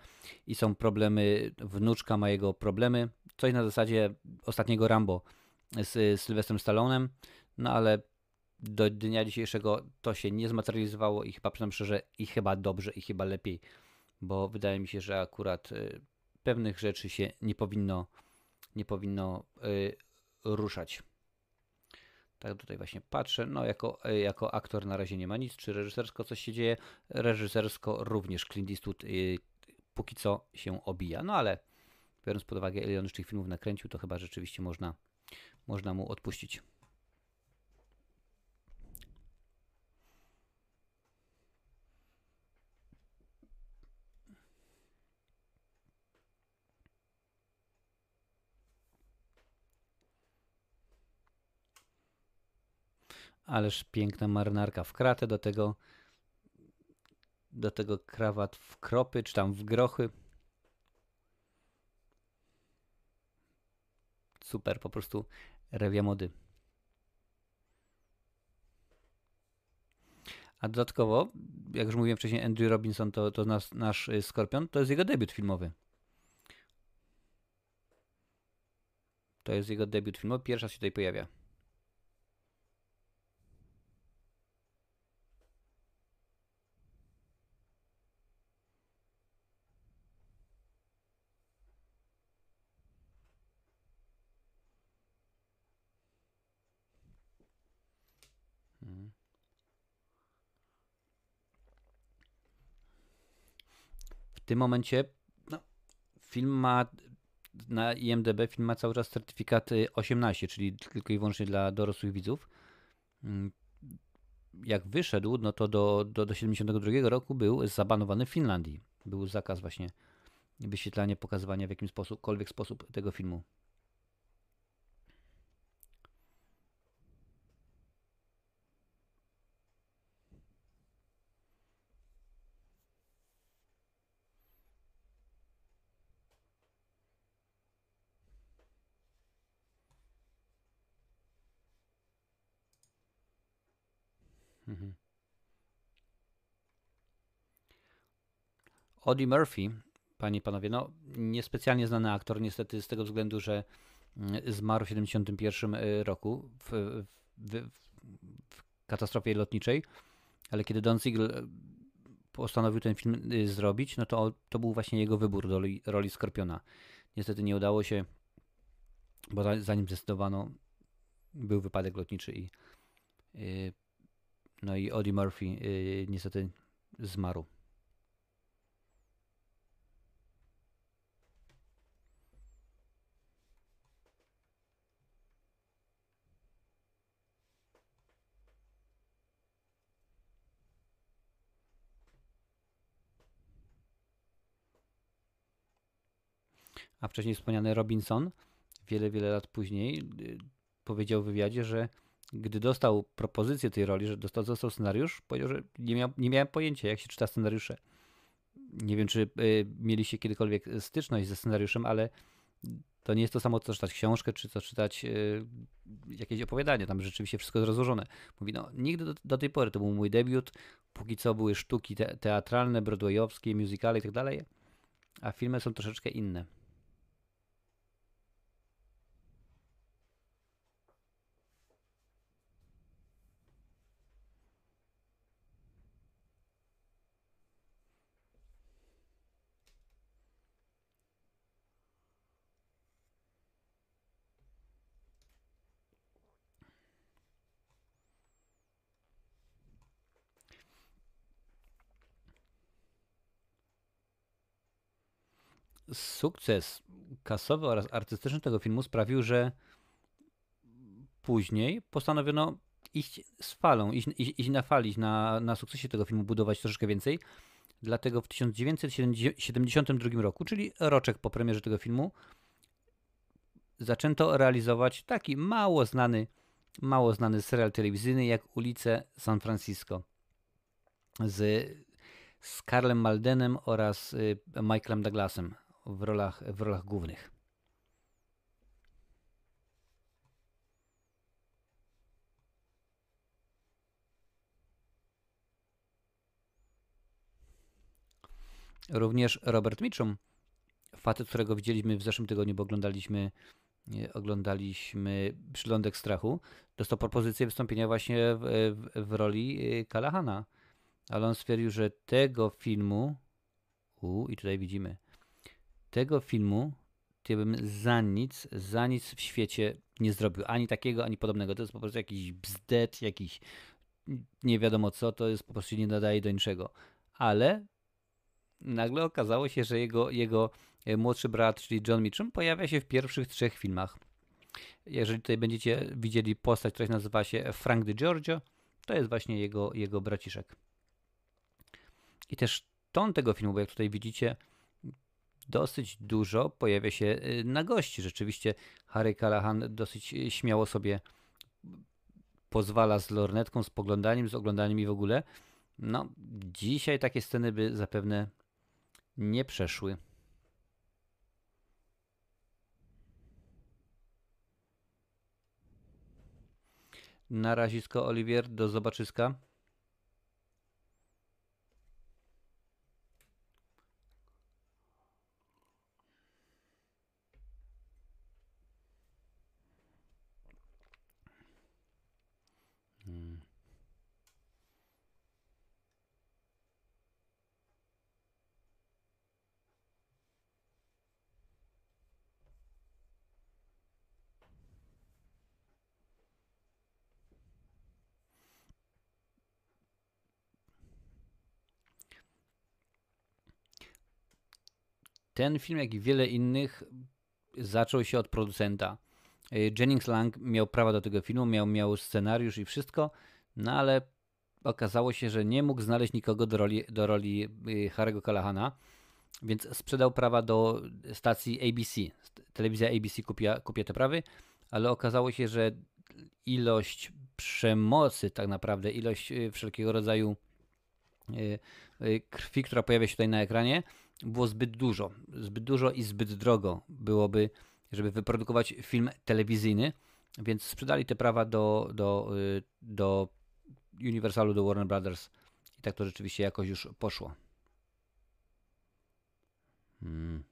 i są problemy, wnuczka ma jego problemy. Coś na zasadzie ostatniego Rambo z Sylwestrem Stallonem, no ale do dnia dzisiejszego to się nie zmaterializowało i chyba przynajmniej szczerze i chyba dobrze i chyba lepiej, bo wydaje mi się, że akurat y, pewnych rzeczy się nie powinno nie powinno y, ruszać. Tak tutaj właśnie patrzę. No, jako, e, jako aktor na razie nie ma nic. Czy reżysersko coś się dzieje? Reżysersko również Clint Eastwood y, póki co się obija. No ale biorąc pod uwagę, ile on już tych filmów nakręcił, to chyba rzeczywiście można, można mu odpuścić. Ależ piękna marynarka w kratę, do tego do tego krawat w kropy, czy tam w grochy. Super, po prostu rewia mody. A dodatkowo, jak już mówiłem wcześniej, Andrew Robinson to, to nas, nasz y, Skorpion, to jest jego debiut filmowy. To jest jego debiut filmowy, pierwszy raz się tutaj pojawia. Tym momencie no, film ma na IMDB film ma cały czas certyfikat 18, czyli tylko i wyłącznie dla dorosłych widzów. Mm, jak wyszedł, no to do, do, do 72 roku był zabanowany w Finlandii. Był zakaz właśnie wyświetlania, pokazywania w jakimś sposób, sposób tego filmu. Audie Murphy, panie i panowie, no niespecjalnie znany aktor, niestety z tego względu, że mm, zmarł w 1971 y, roku w, w, w, katastrofie lotniczej, ale kiedy Don Siegel y, postanowił ten film y, zrobić, no to to był właśnie jego wybór do roli, roli Skorpiona. Niestety nie udało się, bo zanim zdecydowano, był wypadek lotniczy i no i Audie Murphy niestety zmarł. A wcześniej wspomniany Robinson, wiele, wiele lat później, yy, powiedział w wywiadzie, że gdy dostał propozycję tej roli, że dostał, dostał scenariusz, powiedział, że nie, miał, nie miałem pojęcia, jak się czyta scenariusze. Nie wiem, czy y, mieliście kiedykolwiek styczność ze scenariuszem, ale to nie jest to samo, co czytać książkę, czy co czytać y, jakieś opowiadanie. Tam rzeczywiście wszystko jest rozłożone. Mówi, no nigdy do, do, tej pory to był mój debiut. Póki co były sztuki te, teatralne, broadwayowskie, musicale i tak dalej, a filmy są troszeczkę inne. Sukces kasowy oraz artystyczny tego filmu sprawił, że później postanowiono iść z falą, iść, iść, iść na fali, na, na sukcesie tego filmu, budować troszeczkę więcej. Dlatego w 1972 roku, czyli roczek po premierze tego filmu, zaczęto realizować taki mało znany, mało znany serial telewizyjny jak Ulice San Francisco z, z Karlem Maldenem oraz y, Michaelem Douglasem w rolach, w rolach głównych. Również Robert Mitchum, facet, którego widzieliśmy w zeszłym tygodniu, bo oglądaliśmy, oglądaliśmy Przylądek Strachu, dostał propozycję wystąpienia właśnie w, w, w roli Kalahana. Ale on stwierdził, że tego filmu, u, i tutaj widzimy, tego filmu ja bym za nic, za nic w świecie nie zrobił. Ani takiego, ani podobnego. To jest po prostu jakiś bzdet, jakiś nie wiadomo co, to jest po prostu nie nadaje do niczego. Ale nagle okazało się, że jego, jego e, młodszy brat, czyli John Mitchum, pojawia się w pierwszych trzech filmach. Jeżeli tutaj będziecie widzieli postać, która nazywa się Frank DiGiorgio, to jest właśnie jego, jego braciszek. I też ton tego filmu, bo jak tutaj widzicie, dosyć dużo pojawia się y, na gości. Rzeczywiście Harry Callahan dosyć y, śmiało sobie pozwala z lornetką, z poglądaniem, z oglądaniem i w ogóle. No, dzisiaj takie sceny by zapewne nie przeszły. Na razisko Oliwier, do zobaczyska. Ten film, jak i wiele innych, zaczął się od producenta. Y, Jennings Lang miał prawa do tego filmu, miał, miał scenariusz i wszystko, no ale okazało się, że nie mógł znaleźć nikogo do roli, do roli y, Harry'ego Callahana, więc sprzedał prawa do stacji ABC. Telewizja ABC kupiła te prawy, ale okazało się, że ilość przemocy, tak naprawdę, ilość y, wszelkiego rodzaju krwi, która pojawia się tutaj na ekranie, było zbyt dużo. Zbyt dużo i zbyt drogo byłoby, żeby wyprodukować film telewizyjny, więc sprzedali te prawa do, do, y, do Universalu, do Warner Brothers i tak to rzeczywiście jakoś już poszło. Hmm.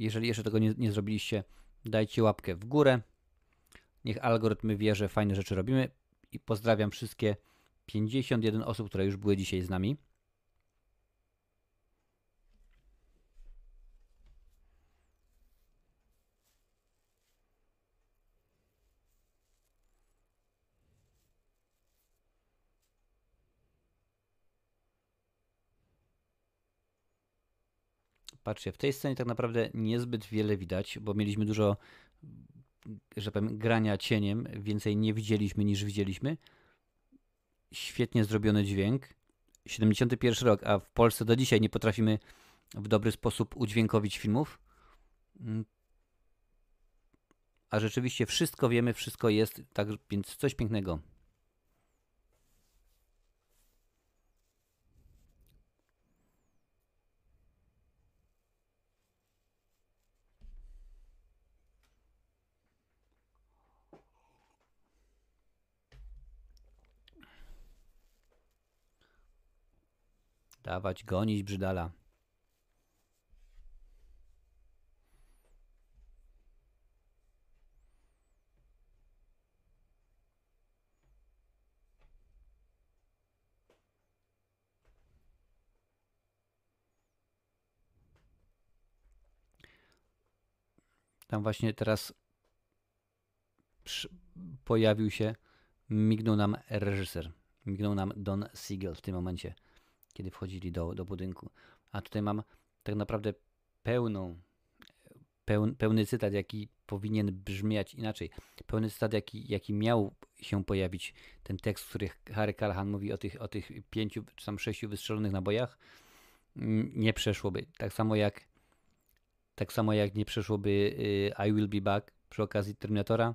Jeżeli jeszcze tego nie, nie zrobiliście, dajcie łapkę w górę. Niech algorytmy wie, że fajne rzeczy robimy. I pozdrawiam wszystkie 51 osób, które już były dzisiaj z nami. Patrzcie, w tej scenie tak naprawdę niezbyt wiele widać, bo mieliśmy dużo, że powiem, grania cieniem, więcej nie widzieliśmy niż widzieliśmy. Świetnie zrobiony dźwięk. 71 rok, a w Polsce do dzisiaj nie potrafimy w dobry sposób udźwiękowić filmów. Mm. A rzeczywiście wszystko wiemy, wszystko jest, tak więc coś pięknego. Dawać, gonić brzydala. Tam właśnie teraz pojawił się, mignął nam reżyser. Mignął nam Don Siegel w tym momencie kiedy wchodzili do, do budynku. A tutaj mam tak naprawdę pełną, peł, pełny cytat, jaki powinien brzmieć inaczej. Pełny cytat, jaki, jaki miał się pojawić, ten tekst, w którym Harry Callahan mówi o tych, o tych pięciu czy tam sześciu wystrzelonych nabojach, mm, nie przeszłoby. Tak samo jak tak samo jak nie przeszłoby y, I Will Be Back przy okazji Terminatora,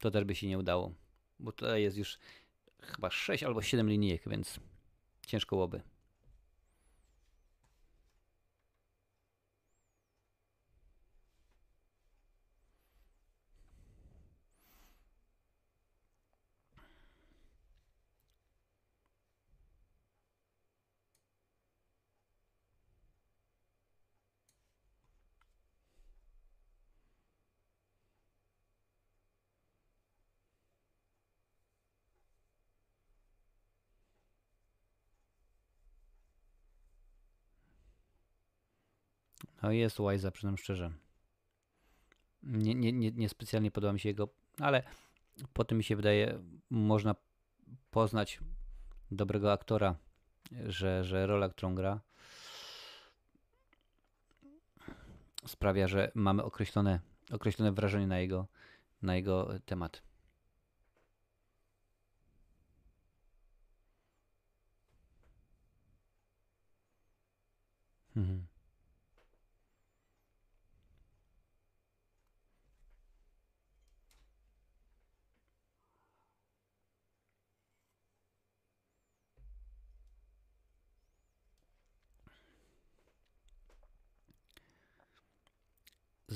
to też by się nie udało. Bo tutaj jest już chyba 6 albo 7 linijek, więc ciężko byłoby. No jest Wise'a, przyznam szczerze. Nie, nie, nie, nie specjalnie podoba mi się jego, ale po tym mi się wydaje, można poznać dobrego aktora, że, że rola, którą gra, sprawia, że mamy określone, określone wrażenie na jego, na jego temat. Mhm.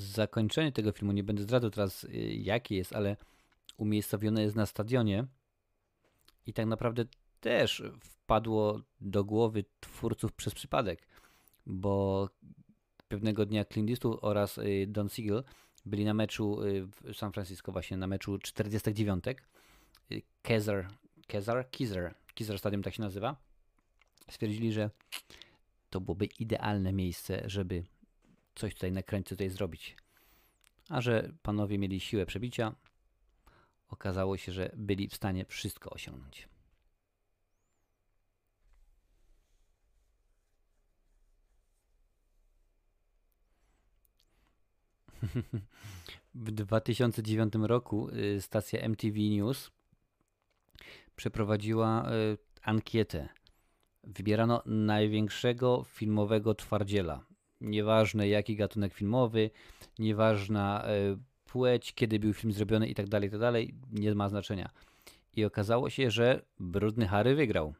Zakończenie tego filmu, nie będę zdradzał teraz y, jaki jest, ale umiejscowione jest na stadionie i tak naprawdę też wpadło do głowy twórców przez przypadek, bo pewnego dnia Clint Eastwood oraz y, Don Siegel byli na meczu y, w San Francisco, właśnie na meczu 49. Kezar, Kezar, Kizer, Kizer Stadium tak się nazywa. Stwierdzili, że to byłoby idealne miejsce, żeby coś tutaj na kręcie tutaj zrobić. A że panowie mieli siłę przebicia, okazało się, że byli w stanie wszystko osiągnąć. W 2009 roku y, stacja MTV News przeprowadziła y, ankietę. Wybierano największego filmowego twardziela. Nieważne jaki gatunek filmowy, nieważna y, płeć, kiedy był film zrobiony i tak dalej, i tak dalej, nie ma znaczenia. I okazało się, że Brudny Harry wygrał.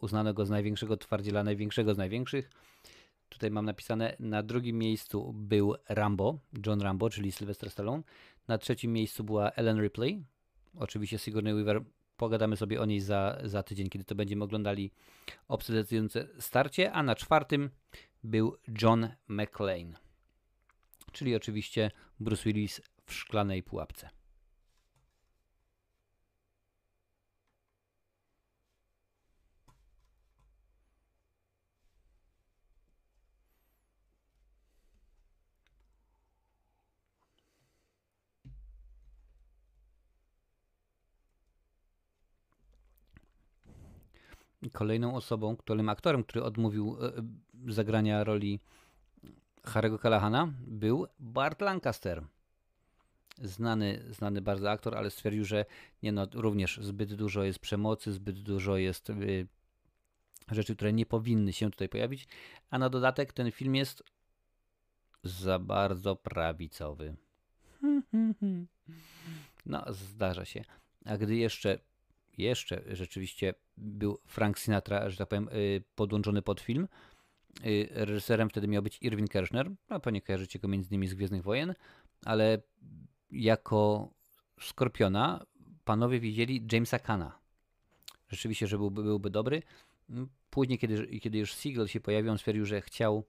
Uznano go z największego twardziela, największego z największych Tutaj mam napisane, na drugim miejscu był Rambo, John Rambo, czyli Sylvester Stallone. Na trzecim miejscu była Ellen Ripley. Oczywiście Sigourney Weaver, pogadamy sobie o niej za, za tydzień, kiedy to będziemy oglądali obsedecyjące starcie. A na czwartym był John McClane, czyli oczywiście Bruce Willis w szklanej pułapce. Kolejną osobą, kolejnym aktorem, który odmówił e, zagrania roli Harry'ego Callaghana był Bart Lancaster. Znany, znany bardzo aktor, ale stwierdził, że nie no, również zbyt dużo jest przemocy, zbyt dużo jest y, rzeczy, które nie powinny się tutaj pojawić, a na dodatek ten film jest za bardzo prawicowy. No, zdarza się. A gdy jeszcze jeszcze rzeczywiście był Frank Sinatra, że tak powiem, y, podłączony pod film. Y, reżyserem wtedy miał być Irwin Kershner, no pewnie kojarzycie go między innymi z Gwiezdnych Wojen, ale jako Skorpiona panowie widzieli Jamesa Kana. Rzeczywiście, że byłby, byłby dobry. Później, kiedy, kiedy już Siegel się pojawił, on stwierdził, że chciał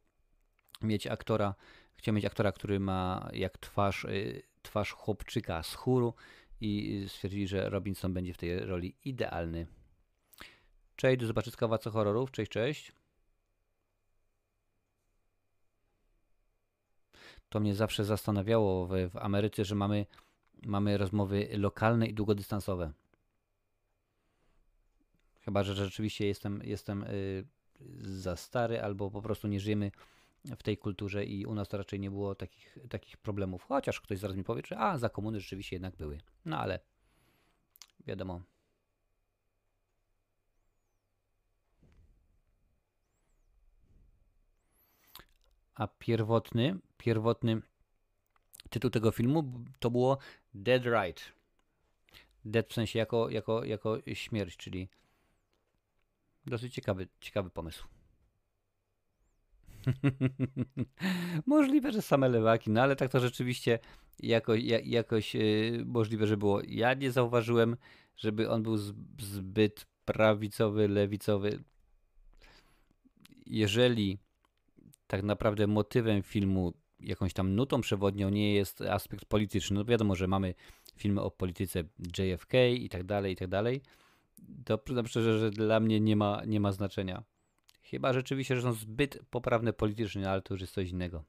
mieć aktora, chciał mieć aktora, który ma jak twarz, y, twarz chłopczyka z chóru i stwierdzili, że Robinson będzie w tej roli idealny. Cześć, do zobaczyska w Horrorów. Cześć, cześć. To mnie zawsze zastanawiało w, w Ameryce, że mamy, mamy rozmowy lokalne i długodystansowe. Chyba, że rzeczywiście jestem, jestem y, za stary, albo po prostu nie żyjemy w tej kulturze i u nas to raczej nie było takich, takich problemów. Chociaż ktoś zaraz mi powie, że a, za komuny rzeczywiście jednak były. No ale wiadomo. A pierwotny, pierwotny tytuł tego filmu to było Dead Right. Dead w sensie jako, jako, jako śmierć, czyli dosyć ciekawy, ciekawy pomysł. Możliwe, że same lewaki, no ale tak to rzeczywiście jako, jakoś yy, możliwe, że było. Ja nie zauważyłem, żeby on był zbyt prawicowy, lewicowy. Jeżeli tak naprawdę motywem filmu, jakąś tam nutą przewodnią nie jest aspekt polityczny, no wiadomo, że mamy filmy o polityce JFK i tak dalej, i tak dalej, to przyznam szczerze, że dla mnie nie ma, nie ma znaczenia Chyba rzeczywiście, że są zbyt poprawne politycznie, ale to już jest coś innego.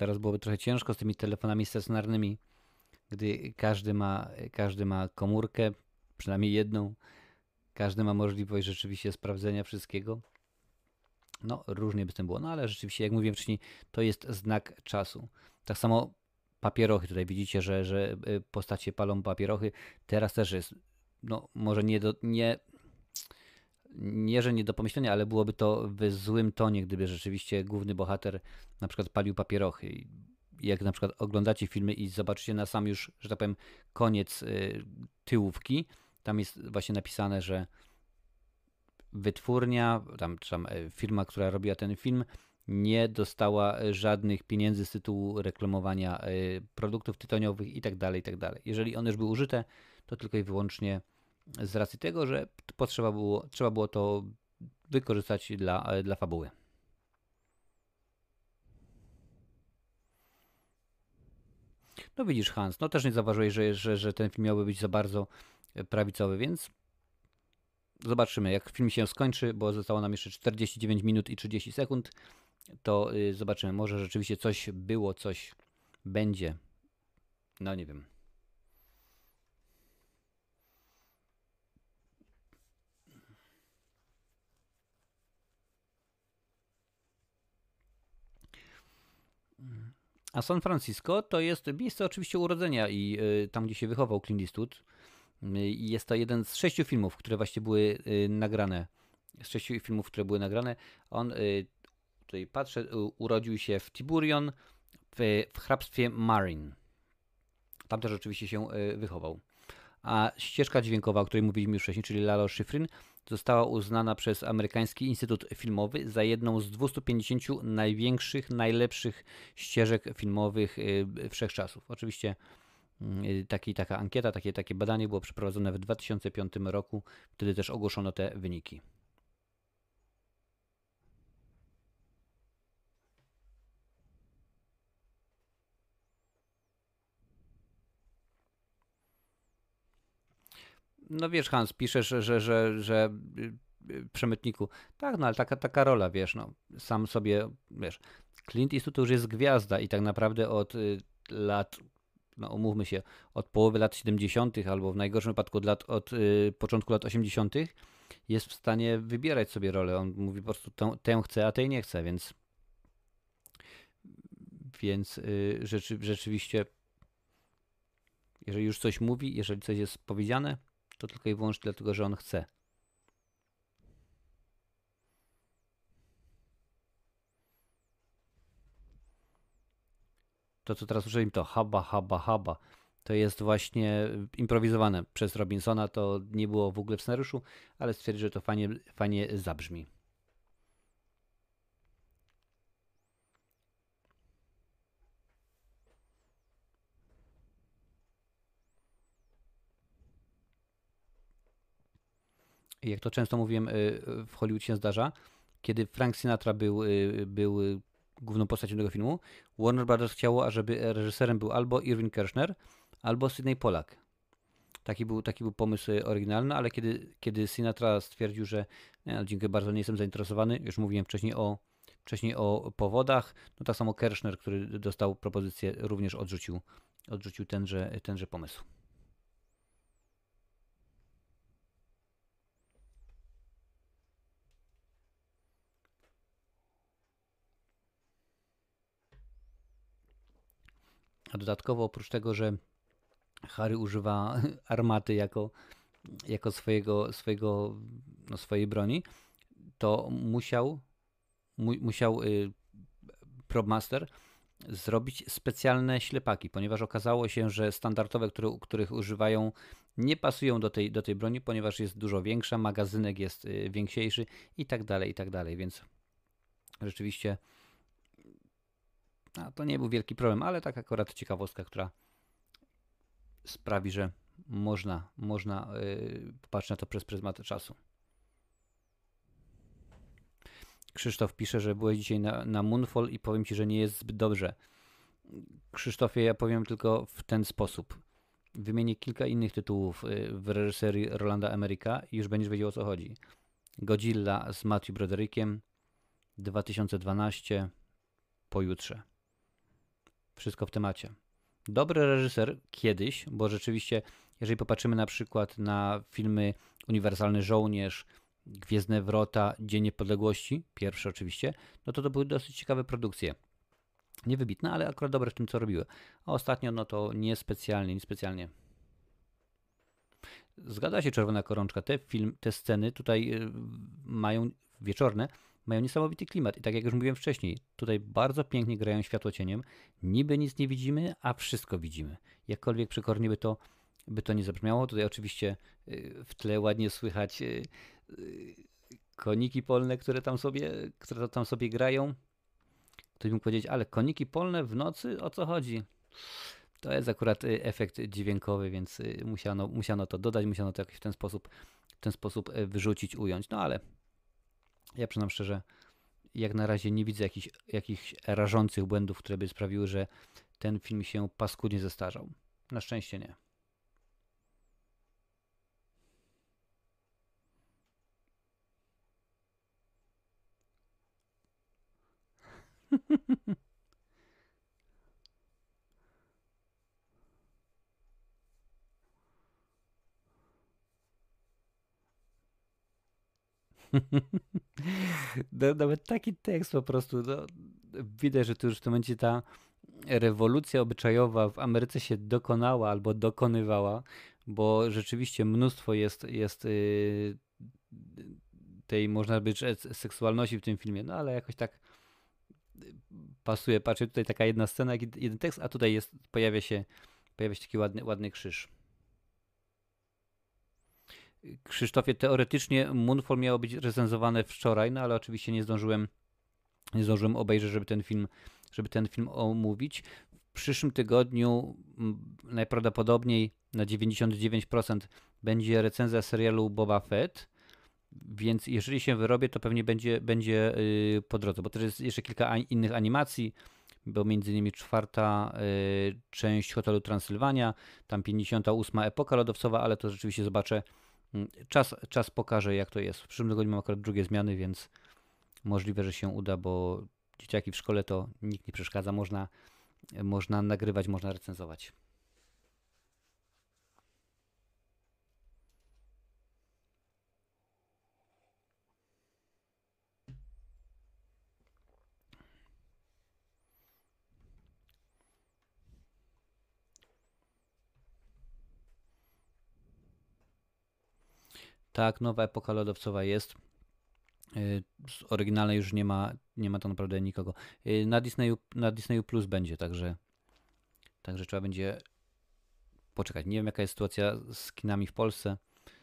Teraz byłoby trochę ciężko z tymi telefonami stacjonarnymi, gdy każdy ma, każdy ma komórkę, przynajmniej jedną. Każdy ma możliwość rzeczywiście sprawdzenia wszystkiego. No, różnie by z tym było, no ale rzeczywiście, jak mówiłem wcześniej, to jest znak czasu. Tak samo papierochy, tutaj widzicie, że, że y, postacie palą papierochy. Teraz też jest, no może nie, do, nie nie, że nie do pomyślenia, ale byłoby to w złym tonie, gdyby rzeczywiście główny bohater na przykład palił papierochy. Jak na przykład oglądacie filmy i zobaczycie na sam już, że tak powiem, koniec y, tyłówki, tam jest właśnie napisane, że wytwórnia, tam, tam e, firma, która robiła ten film, nie dostała żadnych pieniędzy z tytułu reklamowania y, produktów tytoniowych i tak dalej, i tak. Jeżeli one już były użyte, to tylko i wyłącznie z racji tego, że potrzeba było, trzeba było to wykorzystać dla, dla fabuły. No widzisz Hans, no też nie zauważyłeś, że, że, że ten film miałby być za bardzo prawicowy, więc zobaczymy jak film się skończy, bo zostało nam jeszcze 49 minut i 30 sekund, to y, zobaczymy, może rzeczywiście coś było, coś będzie, no nie wiem. A San Francisco to jest miejsce oczywiście urodzenia i y, tam, gdzie się wychował Clint Eastwood. Y, jest to jeden z sześciu filmów, które właśnie były y, nagrane. Z sześciu filmów, które były nagrane. On, tutaj patrzę, urodził się w Tiburion, w, w hrabstwie Marin. Tam też oczywiście się wychował. A ścieżka dźwiękowa, o której mówiliśmy już wcześniej, czyli Lalo Schifrin, została uznana przez Amerykański Instytut Filmowy za jedną z 250 największych, najlepszych ścieżek filmowych y, wszechczasów. Oczywiście y, taki, taka ankieta, takie, takie badanie było przeprowadzone w 2005 roku, wtedy też ogłoszono te wyniki. No wiesz, Hans, piszesz, że, że, że, że y, przemytniku. Tak, no ale taka, taka rola, wiesz, no, sam sobie, wiesz, Clint Eastwood to już jest gwiazda i tak naprawdę od y, lat, no umówmy się, od połowy lat 70. albo w najgorszym wypadku od, lat, od y, początku lat 80. jest w stanie wybierać sobie rolę. On mówi po prostu tę, tę chce, a tej nie chce, więc więc y, rzeczy, rzeczywiście jeżeli już coś mówi, jeżeli coś jest powiedziane, to tylko i wyłącznie dlatego, że on chce. To, co teraz użyłem, to haba, haba, haba. To jest właśnie improwizowane przez Robinsona. To nie było w ogóle w scenariuszu, ale stwierdził, że to fajnie, fajnie zabrzmi. Jak to często mówiłem, y, w Hollywood się zdarza, kiedy Frank Sinatra był, y, był główną postacią tego filmu, Warner Brothers chciało, ażeby reżyserem był albo Irving Kershner, albo Sidney Pollack. Taki był, taki był pomysł oryginalny, ale kiedy, kiedy Sinatra stwierdził, że no, dziękuję bardzo, nie jestem zainteresowany, już mówiłem wcześniej o, wcześniej o powodach, no tak samo Kershner, który dostał propozycję, również odrzucił, odrzucił tenże, tenże pomysł. A dodatkowo oprócz tego, że Harry używa armaty jako, jako swojego, swojego, no swojej broni, to musiał, mu, musiał y, PropMaster zrobić specjalne ślepaki, ponieważ okazało się, że standardowe, które, których używają, nie pasują do tej, do tej broni, ponieważ jest dużo większa, magazynek jest y, i tak dalej, i tak dalej, więc rzeczywiście a to nie był wielki problem, ale tak akurat ciekawostka, która sprawi, że można, można yy, popatrzeć na to przez pryzmat czasu. Krzysztof pisze, że byłeś dzisiaj na, na Moonfall i powiem ci, że nie jest zbyt dobrze. Krzysztofie, ja powiem tylko w ten sposób. Wymienię kilka innych tytułów y, w reżyserii Rolanda Amerika i już będziesz wiedział o co chodzi. Godzilla z Matthew Broderickiem 2012 pojutrze. Wszystko w temacie. Dobry reżyser kiedyś, bo rzeczywiście, jeżeli popatrzymy na przykład na filmy Uniwersalny Żołnierz, Gwiezdne Wrota, Dzień Niepodległości, pierwsze oczywiście, no to to były dosyć ciekawe produkcje. Niewybitne, ale akurat dobre w tym, co robiły. A ostatnio, no to niespecjalnie, niespecjalnie. Zgadza się Czerwona Korączka. Te, film, te sceny tutaj y, mają wieczorne, mają niesamowity klimat. I tak jak już mówiłem wcześniej, tutaj bardzo pięknie grają światło cieniem. Niby nic nie widzimy, a wszystko widzimy. Jakkolwiek przekornie by to, by to nie zabrzmiało. Tutaj oczywiście y, w tle ładnie słychać y, y, koniki polne, które tam sobie, które tam sobie grają. Ktoś mógł powiedzieć, ale koniki polne w nocy? O co chodzi? To jest akurat efekt dźwiękowy, więc musiano, musiano to dodać, musiano to jakoś w ten sposób, w ten sposób wyrzucić, ująć. No ale ja przyznam szczerze, jak na razie nie widzę jakichś, jakichś rażących błędów, które by sprawiły, że ten film się paskudnie zestarzał. Na szczęście nie. Nawet taki tekst po prostu, no, widać, że tu już w tym momencie ta rewolucja obyczajowa w Ameryce się dokonała albo dokonywała, bo rzeczywiście mnóstwo jest, jest yy, tej, można być seksualności w tym filmie, no ale jakoś tak pasuje. Patrzę, tutaj taka jedna scena, jeden tekst, a tutaj jest, pojawia się, pojawia się taki ładny, ładny krzyż. Krzysztofie, teoretycznie Moonfall miało być recenzowane wczoraj, no ale oczywiście nie zdążyłem, nie zdążyłem obejrzeć, żeby ten film, żeby ten film omówić. W przyszłym tygodniu najprawdopodobniej na 99% będzie recenzja serialu Boba Fett, więc jeżeli się wyrobię, to pewnie będzie, będzie yy, po drodze, bo też jest jeszcze kilka innych animacji, bo między innymi czwarta yy, część Hotelu Transylwania, tam 58 epoka lodowcowa, ale to rzeczywiście zobaczę czas, czas pokaże, jak to jest. W przyszłym tygodniu mam akurat drugie zmiany, więc możliwe, że się uda, bo dzieciaki w szkole to nikt nie przeszkadza. Można, można nagrywać, można recenzować. Tak, nowa epoka lodowcowa jest. Y, z oryginalnej już nie ma, nie ma to naprawdę nikogo. Y, na Disneyu, na Disneyu Plus będzie, także, także trzeba będzie poczekać. Nie wiem jaka jest sytuacja z kinami w Polsce.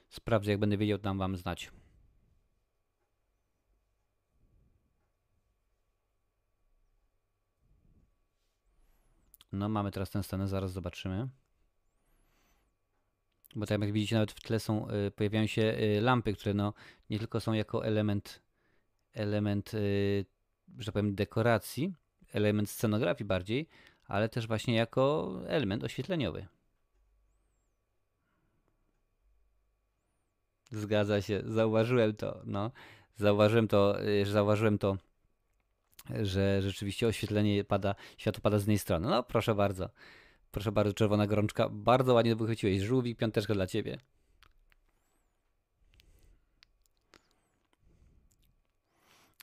Sprawdzę, jak będę wiedział, dam wam znać. No, mamy teraz tę scenę, zaraz zobaczymy. Bo tak jak widzicie, nawet w tle są, y, pojawiają się y, lampy, które no, nie tylko są jako element, element, y, że powiem, dekoracji, element scenografii bardziej, ale też właśnie jako element oświetleniowy. Zgadza się, zauważyłem to, no. Zauważyłem to, zauważyłem to, że rzeczywiście oświetlenie pada, światło pada z jednej strony. No proszę bardzo. Proszę bardzo, czerwona gorączka. Bardzo ładnie wychwyciłeś. Żółwik, piąteczka dla ciebie.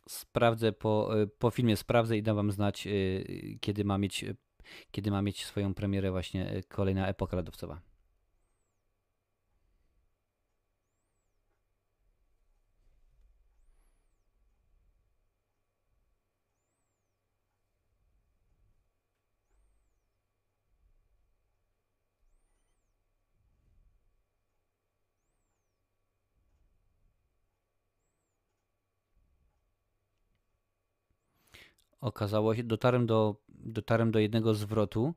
Sprawdzę po, y, po filmie, sprawdzę i dam wam znać, y, kiedy ma mieć, kiedy ma mieć swoją premierę właśnie y, kolejna epoka lodowcowa. Okazało się, dotarłem do, dotarłem do jednego zwrotu,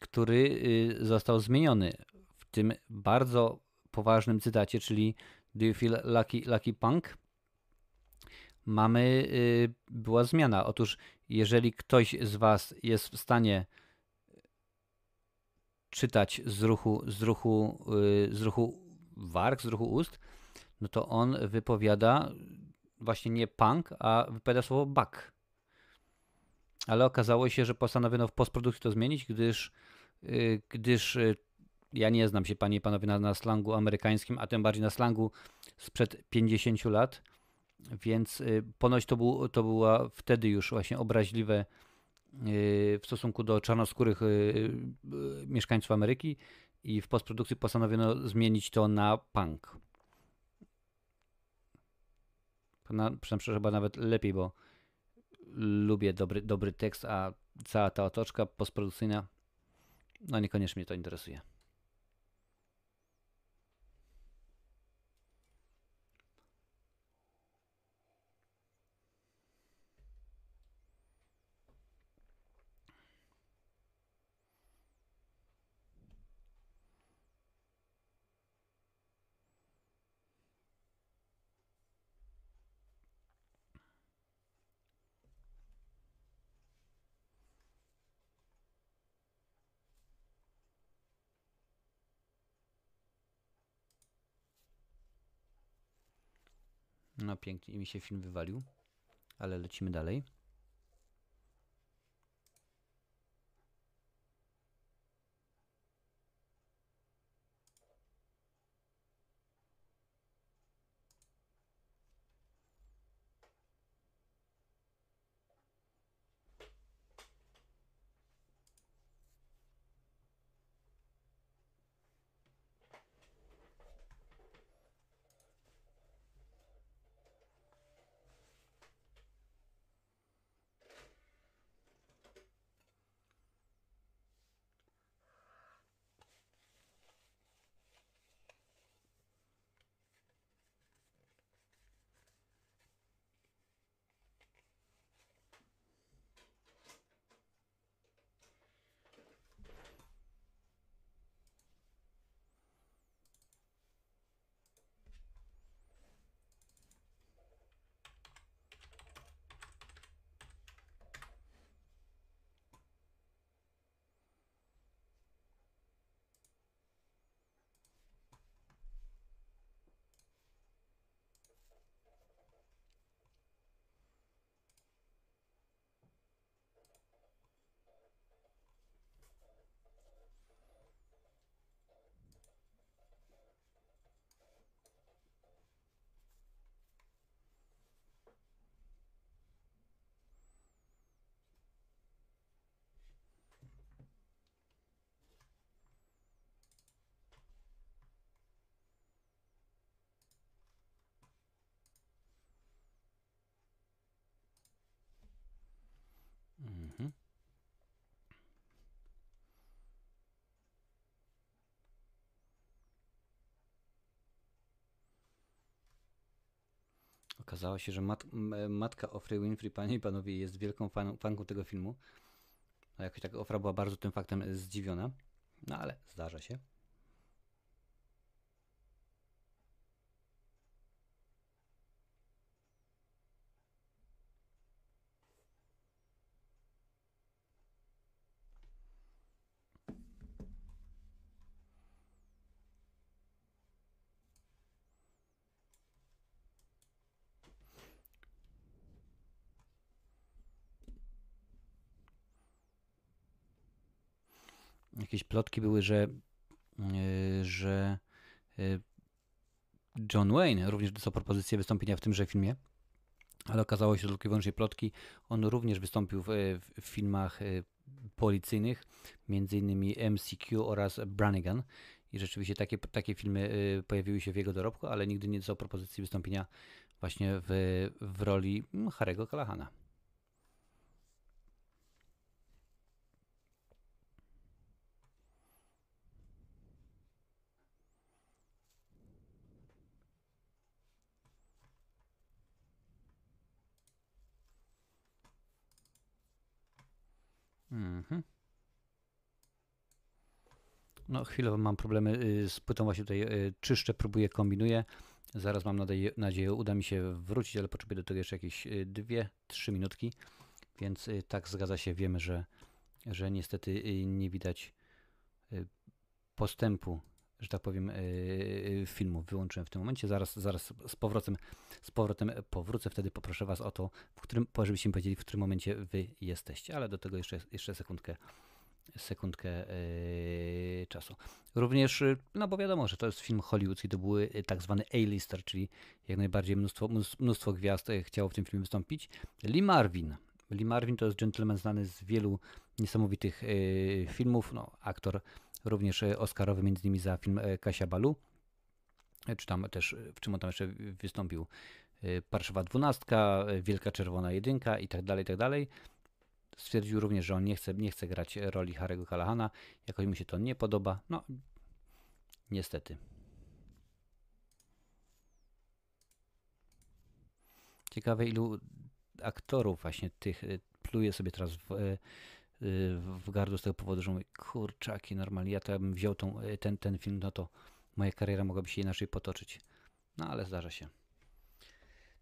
który y, został zmieniony w tym bardzo poważnym cytacie, czyli Do you feel lucky, lucky punk? Mamy, y, była zmiana. Otóż, jeżeli ktoś z Was jest w stanie czytać z ruchu, z ruchu, y, z ruchu warg, z ruchu ust, no to on wypowiada właśnie nie punk, a wypowiada słowo buck. Ale okazało się, że postanowiono w postprodukcji to zmienić, gdyż, yy, gdyż yy, ja nie znam się, panie i panowie, na, na slangu amerykańskim, a tym bardziej na slangu sprzed 50 lat, więc yy, ponoć to, był, to była wtedy już właśnie obraźliwe w stosunku do czarnoskórych mieszkańców Ameryki i w postprodukcji postanowiono zmienić to na punk. Na, przynajmniej chyba nawet lepiej, bo lubię dobry, dobry tekst, a cała ta otoczka postprodukcyjna, no niekoniecznie mnie to interesuje. No pięknie mi się film wywalił, ale lecimy dalej. Okazało się, że mat, matka Ofry Winfrey, panie i panowie, jest wielką fan, fanką tego filmu. A jakoś tak Ofra była bardzo tym faktem zdziwiona. No ale zdarza się. Jakieś plotki były, że, e, że e, John Wayne również dostał propozycję wystąpienia w tymże filmie, ale okazało się, że tylko i wyłącznie plotki. On również wystąpił w, w filmach e, policyjnych, innymi MCQ oraz Brannigan. I rzeczywiście takie, takie filmy pojawiły się w jego dorobku, ale nigdy nie dostał propozycji wystąpienia właśnie w, w roli Harry'ego Callaghana. No, chwilowo mam problemy y, z płytą, właśnie tutaj y, czyszczę, próbuję, kombinuję. Zaraz mam nadzieję, nadzieję, uda mi się wrócić, ale potrzebuję do tego jeszcze jakieś 2-3 minutki. Więc tak zgadza się, wiemy, że, że niestety nie widać postępu że tak powiem, filmu wyłączyłem w tym momencie. Zaraz, zaraz z powrotem, z powrotem powrócę, wtedy poproszę Was o to, w którym, żebyście mi powiedzieli, w którym momencie Wy jesteście, ale do tego jeszcze, jeszcze sekundkę, sekundkę yy, czasu. Również, no bo wiadomo, że to jest film hollywoodzki, to były tak zwany A-lister, czyli jak najbardziej mnóstwo, mnóstwo gwiazd chciało w tym filmie wystąpić. Lee Marvin. Lee Marvin to jest gentleman znany z wielu niesamowitych filmów, no, aktor również e, Oscarowy, między innymi za film e, Kasia Balu, e, czy tam też, w czym on tam jeszcze wystąpił, Parszywa Dwunastka, Wielka Czerwona Jedynka i tak dalej, i tak dalej. Stwierdził również, że on nie chce, nie chce grać roli Harry'ego Callaghana, jakoś mu się to nie podoba. No, niestety. Ciekawe, ilu aktorów właśnie tych pluje sobie teraz w, w gardło z tego powodu, że mówię, kurczaki, normalnie, ja to bym wziął tą, y, ten, ten film, no to moja kariera mogłaby się inaczej potoczyć. No ale zdarza się.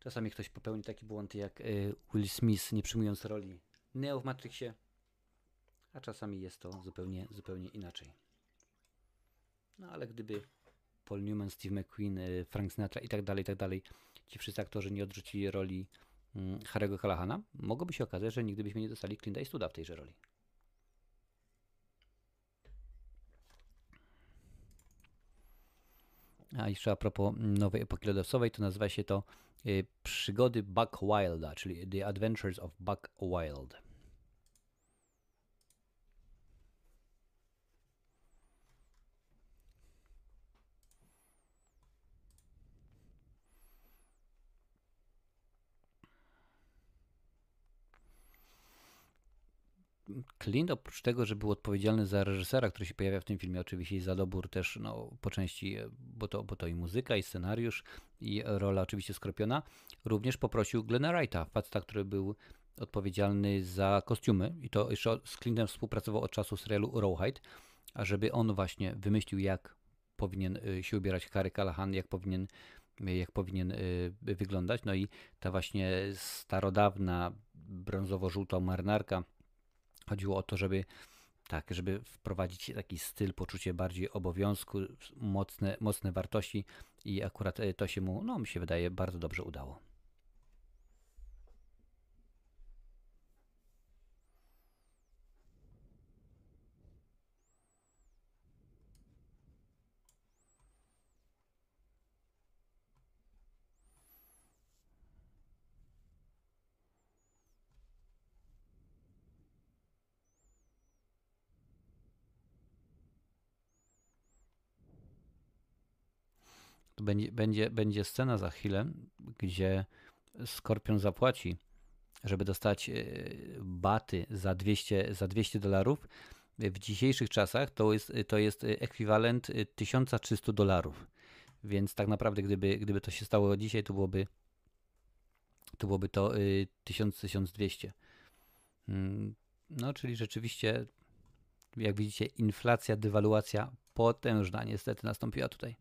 Czasami ktoś popełni taki błąd jak y, Will Smith, nie przyjmując roli Neo w Matrixie, a czasami jest to zupełnie, zupełnie inaczej. No ale gdyby Paul Newman, Steve McQueen, y, Frank Sinatra i tak dalej, i tak dalej, ci wszyscy aktorzy nie odrzucili roli mm, Harry'ego Callaghana, mogłoby się okazać, że nigdy byśmy nie dostali Clint'a Eastwooda w tejże roli. A jeszcze a propos nowej epoki lodosowej, to nazywa się to y, Przygody Buck Wilda, czyli The Adventures of Buck Wild. Clint oprócz tego, że był odpowiedzialny za reżysera, który się pojawia w tym filmie, oczywiście i za dobór też no, po części, bo to, bo to i muzyka, i scenariusz, i rola oczywiście skropiona, również poprosił Glena Wrighta, faceta, który był odpowiedzialny za kostiumy i to jeszcze z Clintem współpracował od czasu serialu Rawhide, ażeby on właśnie wymyślił, jak powinien y, się ubierać Harry Callahan, jak powinien, jak powinien y, wyglądać. No i ta właśnie starodawna brązowo-żółta marynarka, Chodziło o to, żeby tak, żeby wprowadzić taki styl, poczucie bardziej obowiązku, mocne, mocne wartości i akurat e, to się mu, no mi się wydaje, bardzo dobrze udało. Będzie, będzie, będzie scena za chwilę, gdzie Skorpion zapłaci, żeby dostać e, baty za 200, za 200 dolarów. W dzisiejszych czasach to jest, to jest ekwiwalent 1300 dolarów. Więc tak naprawdę, gdyby, gdyby to się stało dzisiaj, to byłoby to byłoby to 1000-1200. Mm, no, czyli rzeczywiście, jak widzicie, inflacja, dewaluacja potężna niestety nastąpiła tutaj.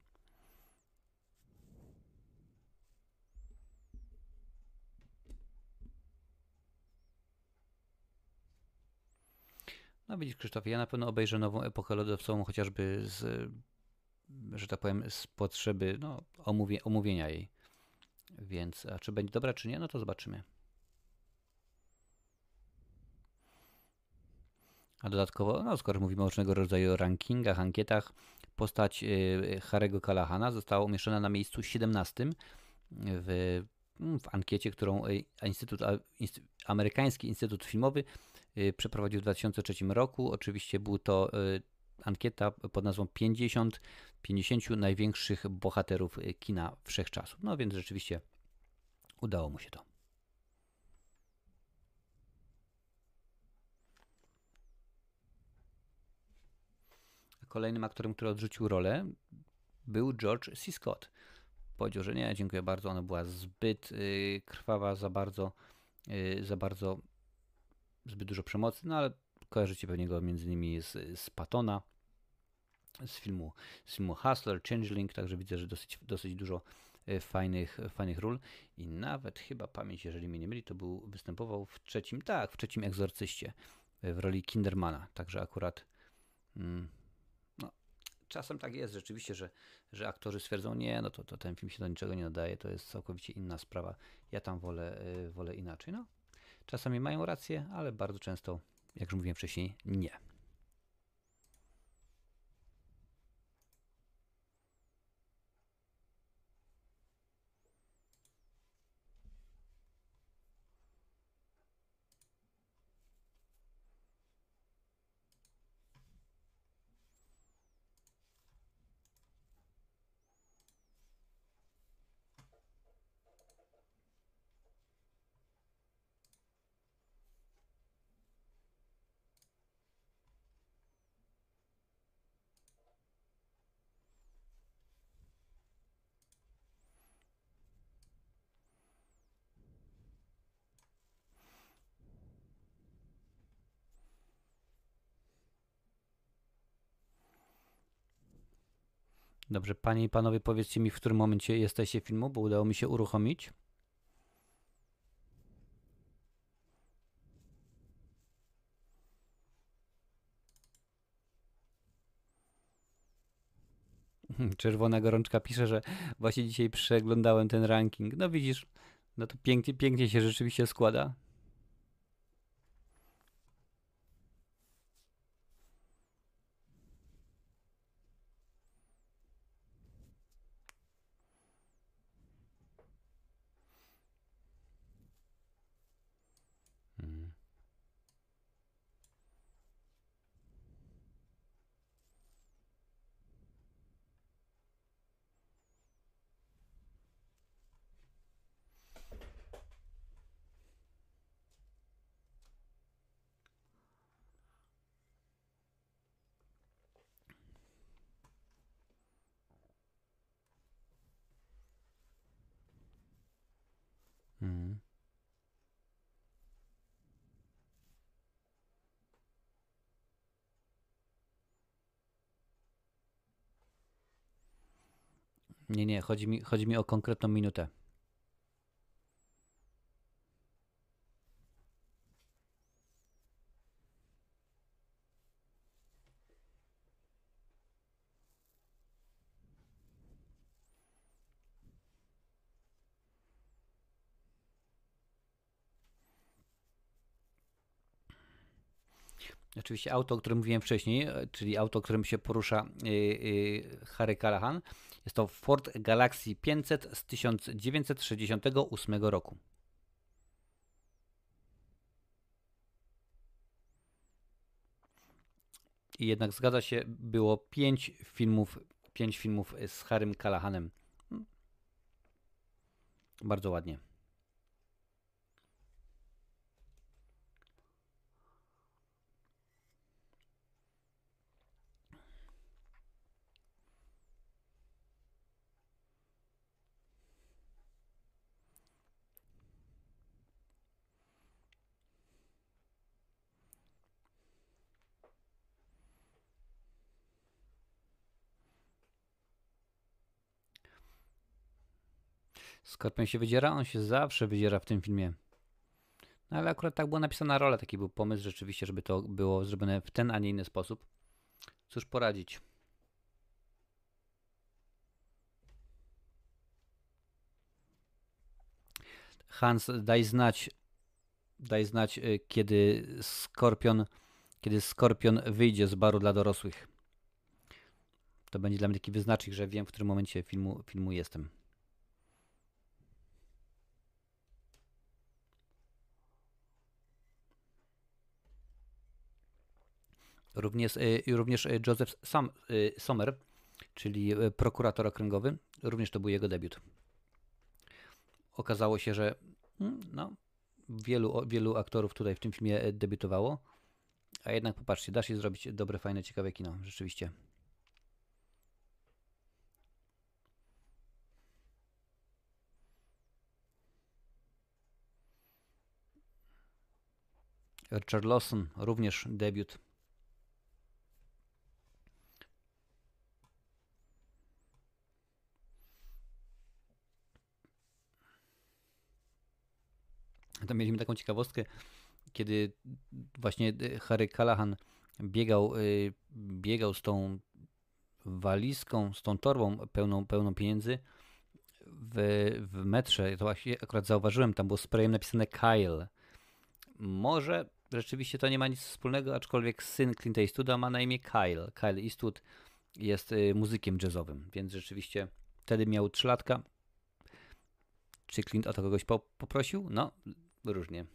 No widzisz Krzysztof, ja na pewno obejrzę nową epokę lodowcową chociażby z, że tak powiem, z potrzeby no, omówie, omówienia jej. Więc, a czy będzie dobra, czy nie, no to zobaczymy. A dodatkowo, no skoro mówimy o różnego rodzaju rankingach, ankietach, postać y, Harego Kalahana została umieszczona na miejscu 17 w, w ankiecie, którą y, Instytut, Amerykański Instytut Filmowy przeprowadził w 2003 roku. Oczywiście był to y, ankieta pod nazwą 50, 50 największych bohaterów y, kina wszechczasów. No więc rzeczywiście udało mu się to. Kolejnym aktorem, który odrzucił rolę, był George C. Scott. Powiedział, że nie, dziękuję bardzo, ona była zbyt krwawa, za bardzo, za bardzo zbyt dużo przemocy, no ale kojarzycie pewnie go między innymi z, z Patona, z filmu, z filmu Hustler, Changeling, także widzę, że dosyć, dosyć dużo e, fajnych, fajnych ról. I nawet chyba pamięć, jeżeli mnie nie myli, to był, występował w trzecim, tak, w trzecim Egzorcyście e, w roli Kindermana, także akurat mm, no, czasem tak jest rzeczywiście, że, że aktorzy stwierdzą, nie, no to, to ten film się do niczego nie nadaje, to jest całkowicie inna sprawa, ja tam wolę, e, wolę inaczej, no. Czasami mają rację, ale bardzo często, jak już mówiłem wcześniej, nie. Dobrze, panie i panowie, powiedzcie mi, w którym momencie jesteście filmu, bo udało mi się uruchomić. Czerwona gorączka pisze, że właśnie dzisiaj przeglądałem ten ranking. No widzisz, no to pięknie, pięknie się rzeczywiście składa. Nie, nie, chodzi mi, chodzi mi o konkretną minutę. Oczywiście auto, o którym mówiłem wcześniej, e, czyli auto, którym się porusza yy, yy, Harry Callahan, jest to Ford Galaxy 500 z 1968 roku. I jednak zgadza się, było pięć filmów, pięć filmów z Harrym Callahanem. Hmm. Bardzo ładnie. Skorpion się wydziera? On się zawsze wydziera w tym filmie. No ale akurat tak była napisana rola, taki był pomysł rzeczywiście, żeby to było zrobione w ten, a nie inny sposób. Cóż poradzić. Hans, daj znać, daj znać, y, kiedy Skorpion, kiedy Skorpion wyjdzie z baru dla dorosłych. To będzie dla mnie taki wyznacznik, że wiem, w którym momencie filmu, filmu jestem. Również, y, również y, Joseph Sam, Sommer, czyli prokurator okręgowy, również to był jego debiut. Okazało się, że mm, no, wielu, wielu aktorów tutaj w tym filmie debiutowało, a jednak popatrzcie, da się zrobić dobre, fajne, ciekawe kino, rzeczywiście. Richard Lawson, również debiut. To mieliśmy taką ciekawostkę, kiedy właśnie Harry Callahan biegał, y, biegał z tą walizką, z tą torbą pełną, pełną pieniędzy w, w metrze. To właśnie akurat zauważyłem, tam było sprayem napisane Kyle. Może rzeczywiście to nie ma nic wspólnego, aczkolwiek syn Clint Eastwooda ma na imię Kyle. Kyle Eastwood jest y, muzykiem jazzowym, więc rzeczywiście wtedy miał trzylatka. Czy Clint o to kogoś po, poprosił? No, różnie.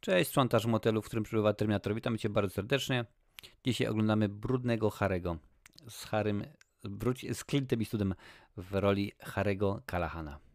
Cześć, sprzątasz motelu, w którym przebywa Terminator. Witam Cię bardzo serdecznie. Dzisiaj oglądamy Brudnego Harego z Harym, z Clintem Eastwoodem w roli Harego Kalahana.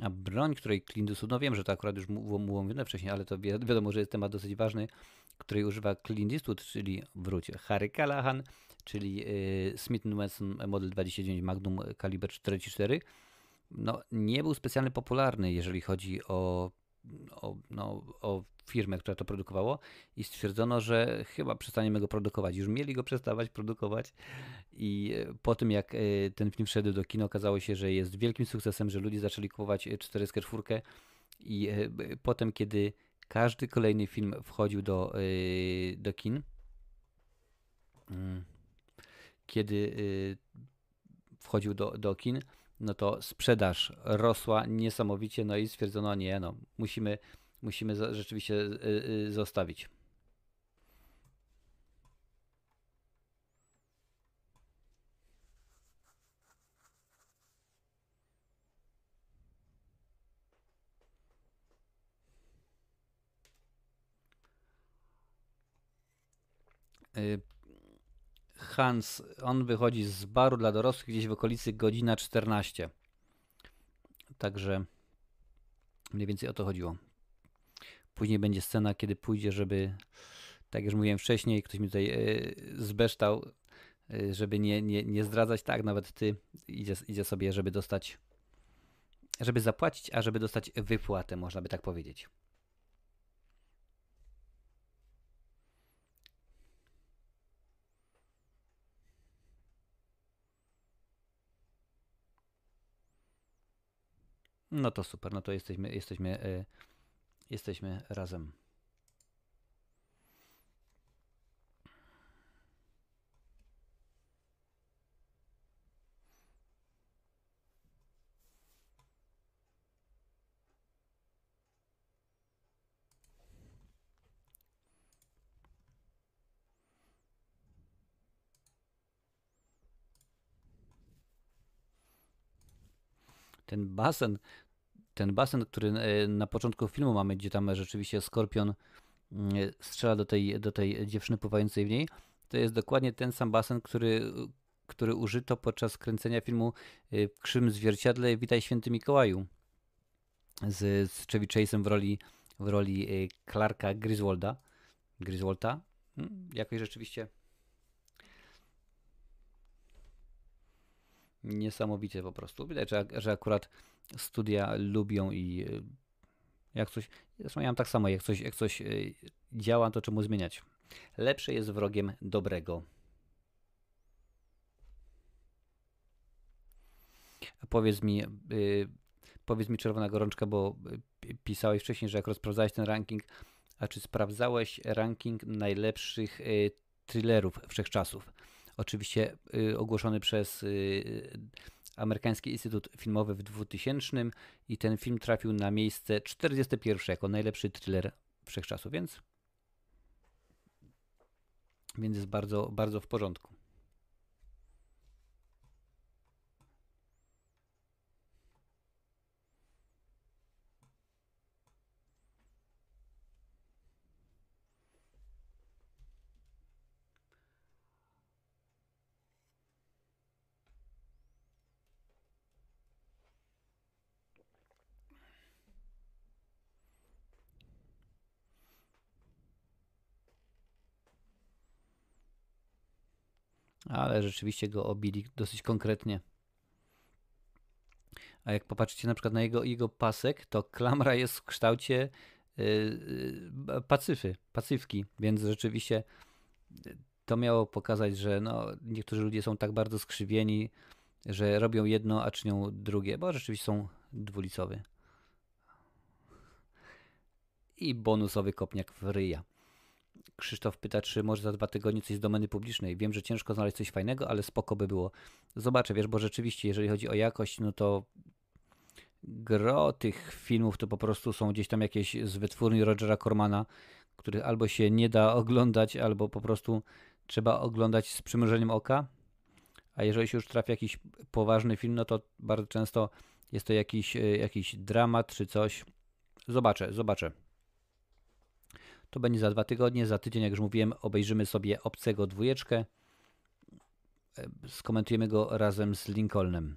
A broń, której Eastwood, no wiem, że to akurat już było mówione wcześniej, ale to wi wiadomo, że jest temat dosyć ważny, której używa Clint Eastwood, czyli wróć Harry Callahan, czyli y, Smith Wesson Model 29 Magnum kaliber 44. No, nie był specjalnie popularny, jeżeli chodzi o, o, no, o firmę, która to produkowało i stwierdzono, że chyba przestaniemy go produkować. Już mieli go przestawać produkować i e, po tym jak e, ten film wszedł do kina okazało się, że jest wielkim sukcesem, że ludzie zaczęli kupować 404 e, i potem kiedy każdy kolejny film wchodził do, do kin, mm, kiedy wchodził do, do kin, no to sprzedaż rosła niesamowicie, no i stwierdzono, nie, no musimy musimy rzeczywiście y, y, zostawić. Hans, on wychodzi z baru dla dorosłych gdzieś w okolicy godzina 14. Także mniej więcej o to chodziło. Później będzie scena, kiedy pójdzie, żeby, tak jak już mówiłem wcześniej, ktoś mi tutaj e, zbeształ, e, żeby nie, nie, nie zdradzać, tak, nawet ty idzie, idzie sobie, żeby dostać, żeby zapłacić, a żeby dostać wypłatę, można by tak powiedzieć. No to super, no to jesteśmy, jesteśmy e, jesteśmy razem. ten basen ten basen, który e, na początku filmu mamy, gdzie tam rzeczywiście Skorpion mm, strzela do tej, do tej dziewczyny pływającej w niej, to jest dokładnie ten sam basen, który, który użyto podczas kręcenia filmu e, Krzym Zwierciadle Witaj Święty Mikołaju z, z Chevy Chase'em w roli, w roli e, Clarka Griswolda. Griswolda. Hmm, jakoś rzeczywiście niesamowicie po prostu. Widać, że, że akurat studia lubią i e, jak coś, zresztą ja mam tak samo, jak coś, jak coś e, działa, to czemu zmieniać? Lepsze jest wrogiem dobrego. Powiedz mi, e, powiedz mi czerwona gorączka, bo pisałeś wcześniej, że jak rozprawdzałeś ten ranking, a czy sprawdzałeś ranking najlepszych thrillerów wszechczasów? Oczywiście ogłoszony przez Amerykański Instytut Filmowy w 2000 i ten film trafił na miejsce 41 jako najlepszy thriller wszechczasu, więc więc jest bardzo, bardzo w porządku. Ale rzeczywiście go obili dosyć konkretnie. A jak popatrzycie na przykład na jego, jego pasek, to klamra jest w kształcie yy, pacyfy, pacyfki, więc rzeczywiście to miało pokazać, że no, niektórzy ludzie są tak bardzo skrzywieni, że robią jedno, a czynią drugie, bo rzeczywiście są dwulicowy. I bonusowy kopniak w ryja. Krzysztof pyta, czy może za dwa tygodnie coś z domeny publicznej. Wiem, że ciężko znaleźć coś fajnego, ale spoko by było. Zobaczę, wiesz, bo rzeczywiście, jeżeli chodzi o jakość, no to gro tych filmów to po prostu są gdzieś tam jakieś z wytwórni Rogera Cormana, których albo się nie da oglądać, albo po prostu trzeba oglądać z przymrużeniem oka. A jeżeli się już trafi jakiś poważny film, no to bardzo często jest to jakiś, e, jakiś dramat czy coś. Zobaczę, zobaczę. To będzie za dwa tygodnie. Za tydzień, jak już mówiłem, obejrzymy sobie Obcego dwójeczkę. E, skomentujemy go razem z Lincolnem.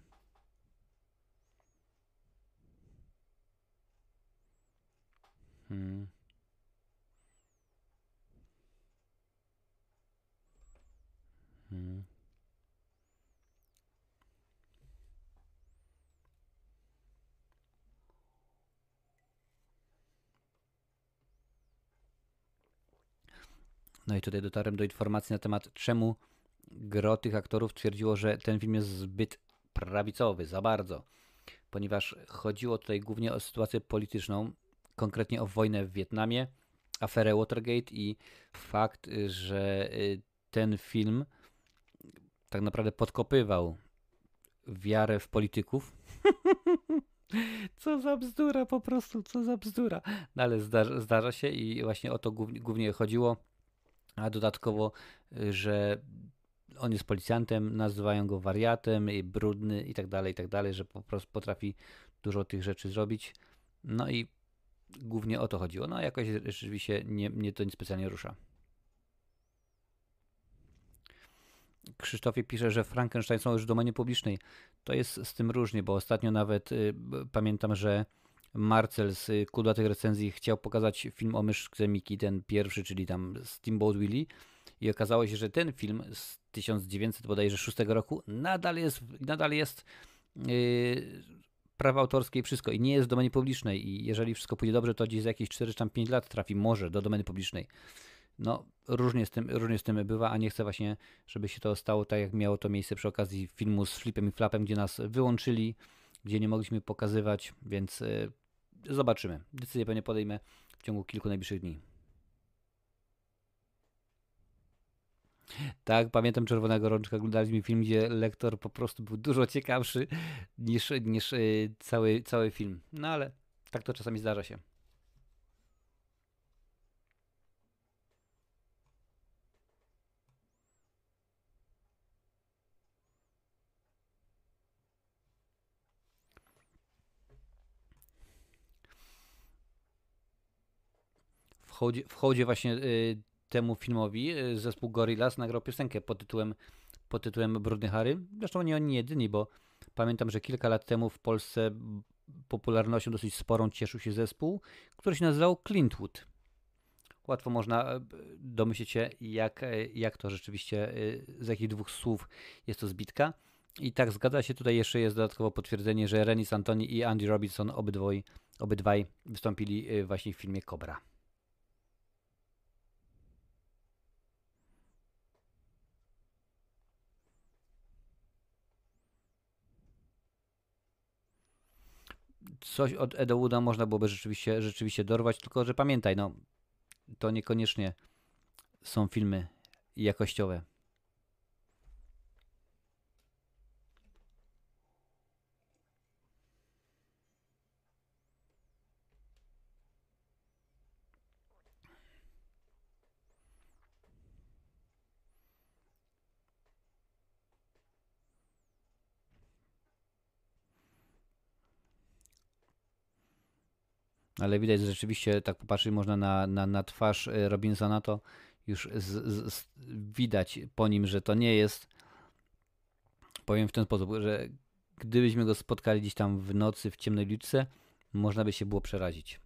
Hmm. Hmm. No i tutaj dotarłem do informacji na temat, czemu gro tych aktorów twierdziło, że ten film jest zbyt prawicowy, za bardzo. Ponieważ chodziło tutaj głównie o sytuację polityczną, konkretnie o wojnę w Wietnamie, aferę Watergate i fakt, że y, ten film tak naprawdę podkopywał wiarę w polityków. co za bzdura po prostu, co za bzdura. No ale zdarza, zdarza się i właśnie o to głównie, głównie chodziło. A dodatkowo, y, że on jest policjantem, nazywają go wariatem, brudny i tak dalej, i tak dalej, że po prostu potrafi dużo tych rzeczy zrobić. No i głównie o to chodziło. No jakoś rzeczywiście nie, mnie to specjalnie rusza. Krzysztofie pisze, że Frankenstein są już w domenie publicznej. To jest z tym różnie, bo ostatnio nawet y, pamiętam, że Marcel z kudłatych recenzji chciał pokazać film o myszce Miki, ten pierwszy, czyli tam Steamboat Willie. I okazało się, że ten film z 1906 roku nadal jest, nadal jest yy, prawa autorskie i wszystko. I nie jest w domenie publicznej. I jeżeli wszystko pójdzie dobrze, to gdzieś za jakieś 4 czy 5 lat trafi może do domeny publicznej. No, różnie z, tym, różnie z tym bywa, a nie chcę właśnie, żeby się to stało tak, jak miało to miejsce przy okazji filmu z Flipem i Flapem, gdzie nas wyłączyli, gdzie nie mogliśmy pokazywać, więc y, zobaczymy. Decyzję pewnie podejmę w ciągu kilku najbliższych dni. Tak, pamiętam Czerwonego Rączka, oglądaliśmy film, gdzie lektor po prostu był dużo ciekawszy niż, niż y, cały, cały film. No ale tak to czasami zdarza się. W hołdzie, w hołdzie właśnie y, temu filmowi y, zespół Gorillaz nagrał piosenkę pod tytułem, pod tytułem Brudny Harry. Zresztą nie oni jedyni, bo pamiętam, że kilka lat temu w Polsce popularnością dosyć sporą cieszył się zespół, który się nazywał Clintwood. Łatwo można e, domyślić się, jak, e, jak to rzeczywiście, e, z jakich dwóch słów jest to zbitka. I tak zgadza się, tutaj jeszcze jest dodatkowo potwierdzenie, że Renis Antoni i Andy Robinson obydwaj wystąpili właśnie w filmie Cobra. Coś od Edowooda można byłoby rzeczywiście, rzeczywiście dorwać, tylko że pamiętaj, no to niekoniecznie są filmy jakościowe. Ale widać, że rzeczywiście tak popatrzeć można na, na, na twarz e, Robinsona, to już z, z, z, widać po nim, że to nie jest, powiem w ten sposób, że gdybyśmy go spotkali gdzieś tam w nocy w ciemnej liczce, można by się było przerazić.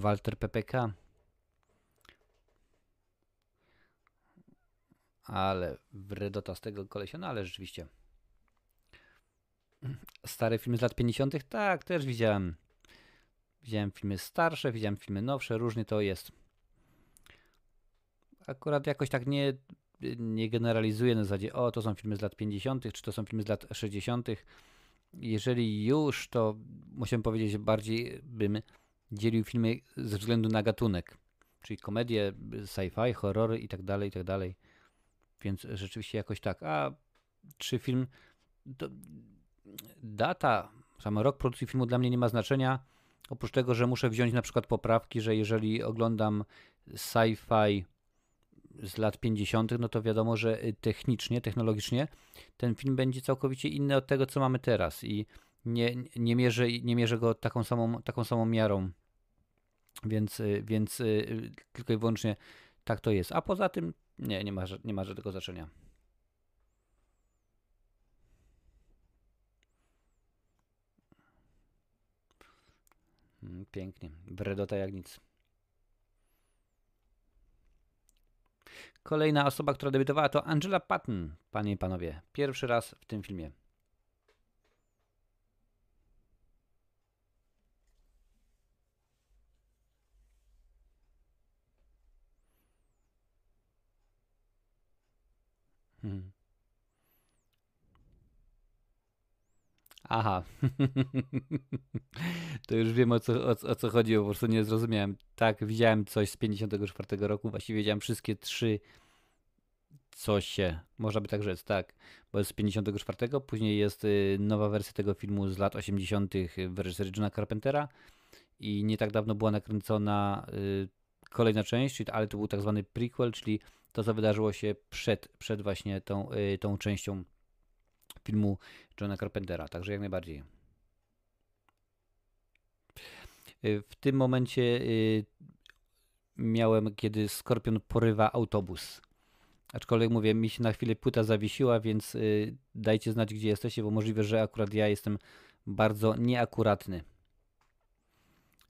Walter PPK. Ale wredota z tego kolesia, no ale rzeczywiście. Stare filmy z lat 50. Tak, też widziałem. Widziałem filmy starsze, widziałem filmy nowsze, różnie to jest. Akurat jakoś tak nie, nie generalizuję na zasadzie, o to są filmy z lat 50., czy to są filmy z lat 60. Jeżeli już, to musiałem powiedzieć, bardziej bym dzielił filmy ze względu na gatunek, czyli komedie, sci-fi, horrory i tak dalej, i tak. Więc rzeczywiście jakoś tak. A czy film. Data, sam rok produkcji filmu dla mnie nie ma znaczenia. Oprócz tego, że muszę wziąć na przykład poprawki, że jeżeli oglądam sci-fi z lat 50., no to wiadomo, że technicznie, technologicznie ten film będzie całkowicie inny od tego, co mamy teraz i nie, nie, mierzę, nie mierzę go taką samą, taką samą miarą. Więc, więc tylko i wyłącznie tak to jest. A poza tym nie, nie ma, nie ma żadnego znaczenia. Mm, pięknie. Wredota jak nic. Kolejna osoba, która debiutowała to Angela Patton, panie i panowie. Pierwszy raz w tym filmie. Aha. to już wiem o co, o, o co chodzi, po prostu nie zrozumiałem. Tak, widziałem coś z 54 roku, właściwie wiedziałem wszystkie trzy coś się, można by tak rzec, tak, bo jest z 54, później jest y, nowa wersja tego filmu z lat 80. w reżyserii Johna Carpentera i nie tak dawno była nakręcona y, kolejna część, ale to był tak zwany prequel, czyli to, co wydarzyło się przed, przed właśnie tą, y, tą częścią filmu Johna Carpentera, także jak najbardziej. Y, w tym momencie y, miałem, kiedy Skorpion porywa autobus. Aczkolwiek mówię, mi się na chwilę płyta zawiesiła, więc y, dajcie znać, gdzie jesteście, bo możliwe, że akurat ja jestem bardzo nieakuratny.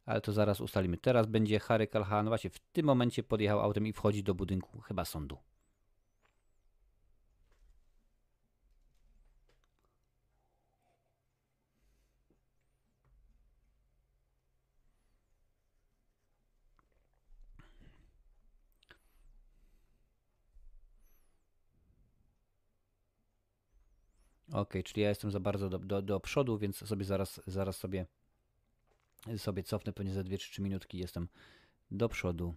Ale to zaraz ustalimy. Teraz będzie Harry Calhoun. Właśnie w tym momencie podjechał autem i wchodzi do budynku chyba sądu. Ok, czyli ja jestem za bardzo do, do, do przodu, więc sobie zaraz, zaraz sobie, sobie cofnę pewnie za 2 3 minutki. Jestem do przodu.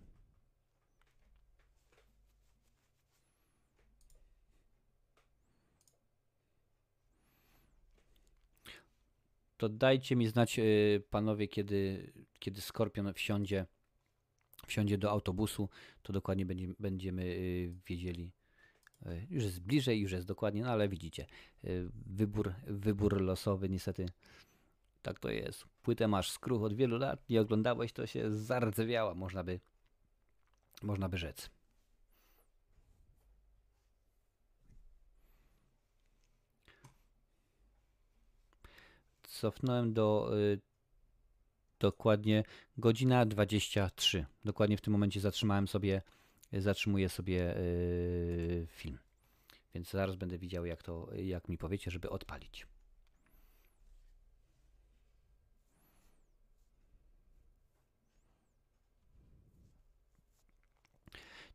To dajcie mi znać, y, panowie, kiedy, kiedy Skorpion wsiądzie, wsiądzie do autobusu, to dokładnie będzie, będziemy y, wiedzieli, już jest bliżej, już jest dokładnie, no ale widzicie, e, wybór, wybór losowy niestety tak to jest. Płytę masz skruch od wielu lat, nie oglądałeś, to się zardzewiała, można by, można by rzec. Cofnąłem do y, dokładnie godzina 23. Dokładnie w tym momencie zatrzymałem sobie zatrzymuję sobie y, film. Więc zaraz będę widział, jak to, jak mi powiecie, żeby odpalić.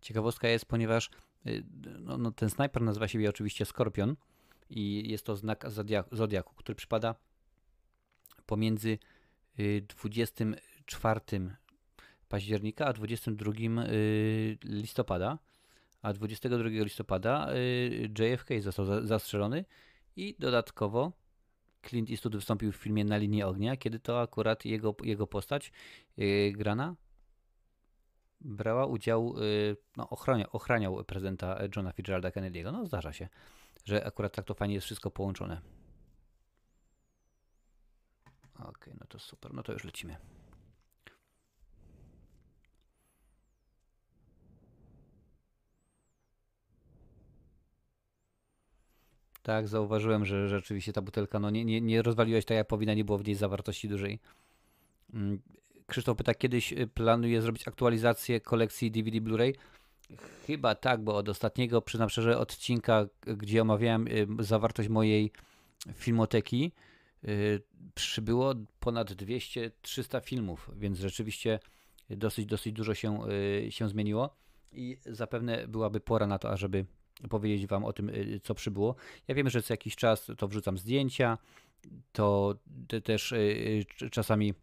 Ciekawostka jest, ponieważ y, no, no, ten snajper nazywa siebie oczywiście Skorpion i jest to znak zodiaku, który przypada pomiędzy 24 y, października, a 22 y, listopada. A 22 listopada y, JFK został zastrzelony i dodatkowo Clint Eastwood wystąpił w filmie Na linii ognia, kiedy to akurat jego, jego postać y, grana brała udział, no, ochrania, ochraniał prezydenta Johna Fitzgeralda Kennedy'ego. No zdarza się, że akurat tak to fajnie jest wszystko połączone. Okej, okay, no to super, no to już lecimy. Tak, zauważyłem, że rzeczywiście ta butelka, no nie, nie, nie rozwaliłeś tak jak powinna, nie było w niej zawartości dużej. Mm, Krzysztof pyta, kiedyś y, planuje zrobić aktualizację kolekcji DVD Blu-ray? Chyba tak, bo od ostatniego, przyznam szczerze, odcinka, gdzie omawiałem y, zawartość mojej filmoteki, y, przybyło ponad 200-300 filmów, więc rzeczywiście dosyć, dosyć dużo się, się zmieniło i zapewne byłaby pora na to, ażeby powiedzieć Wam o tym, co przybyło. Ja wiem, że co jakiś czas to wrzucam zdjęcia, to też czasami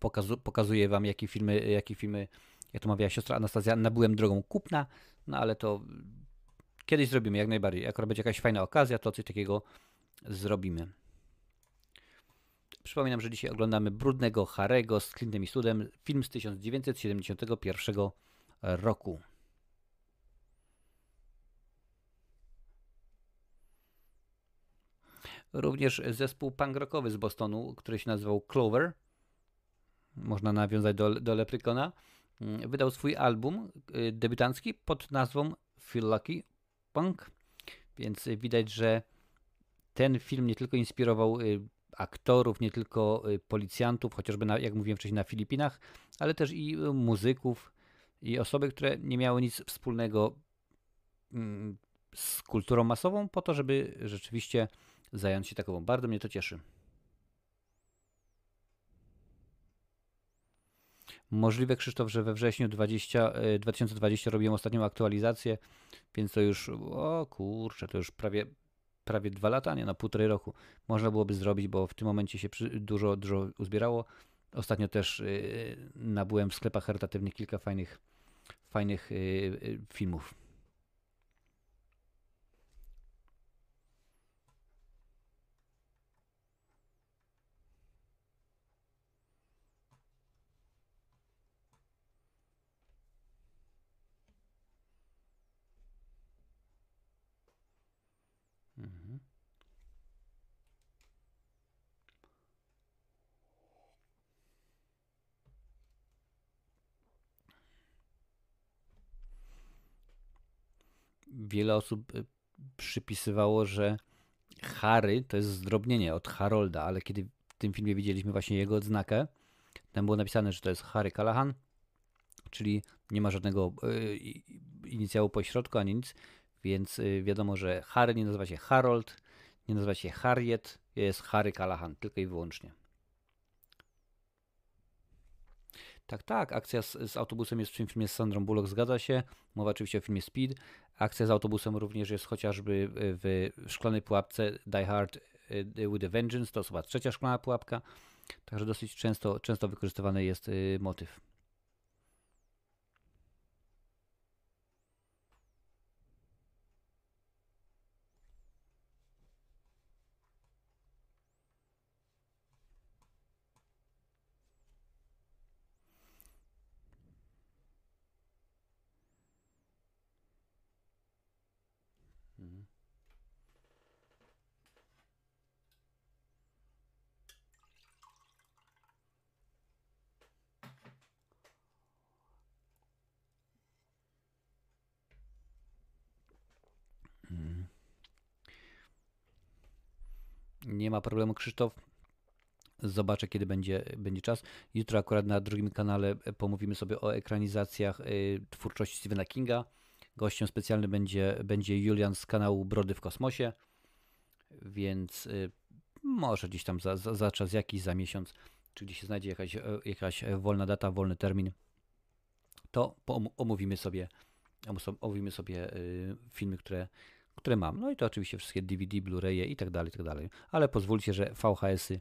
pokazu, pokazuję wam, jakie filmy, jakie filmy, jak to mawiała siostra Anastazja, nabyłem drogą kupna, no ale to kiedyś zrobimy, jak najbardziej. Jak będzie jakaś fajna okazja, to coś takiego zrobimy. Przypominam, że dzisiaj oglądamy Brudnego Harego z Clintem Eastwoodem, film z 1971 roku. Również zespół punk rockowy z Bostonu, który się nazywał Clover, można nawiązać do, do Leprykona, mm, wydał swój album y, debiutancki pod nazwą Feel Lucky Punk, więc widać, że ten film nie tylko inspirował y, aktorów, nie tylko y, policjantów, chociażby na, jak mówiłem wcześniej na Filipinach, ale też i muzyków i osoby, które nie miały nic wspólnego mm, z kulturą masową, po to, żeby rzeczywiście zająć się taką. Bardzo mnie to cieszy. Możliwe, Krzysztof, że we wrześniu 20, 2020 robiłem ostatnią aktualizację, więc to już, o kurczę, to już prawie, prawie dwa lata, nie, na półtorej roku. Można byłoby zrobić, bo w tym momencie się dużo, dużo uzbierało. Ostatnio też yy, nabyłem w sklepach charytatywnych kilka fajnych, fajnych yy, filmów. Wiele osób y, przypisywało, że Harry to jest zdrobnienie od Harolda, ale kiedy w tym filmie widzieliśmy właśnie jego odznakę, tam było napisane, że to jest Harry Callahan, czyli nie ma żadnego y, inicjału po środku ani nic, więc y, wiadomo, że Harry nie nazywa się Harold, nie nazywa się Harriet, jest Harry Callahan, tylko i wyłącznie. Tak, tak, akcja z, z, autobusem jest w tym filmie z Sandrą Bullock, zgadza się. Mowa oczywiście o filmie Speed. Akcja z autobusem również jest chociażby w, w Szklanej Pułapce Die Hard y, with a Vengeance, to chyba trzecia szklana pułapka. Także dosyć często, często wykorzystywany jest y, motyw. Nie ma problemu, Krzysztof. Zobaczę, kiedy będzie, będzie czas. Jutro akurat na drugim kanale e, pomówimy sobie o ekranizacjach y, twórczości Stephena Kinga. Gościem specjalnym będzie, będzie Julian z kanału Brody w Kosmosie, więc y, może gdzieś tam za, za, za, czas jakiś, za miesiąc, czy gdzieś się znajdzie jakaś, jakaś wolna data, wolny termin, to omówimy sobie, omówimy sobie filmy, które które mam. No i to oczywiście wszystkie DVD, Blu-raye i tak dalej, tak dalej. Ale pozwólcie, że VHS-y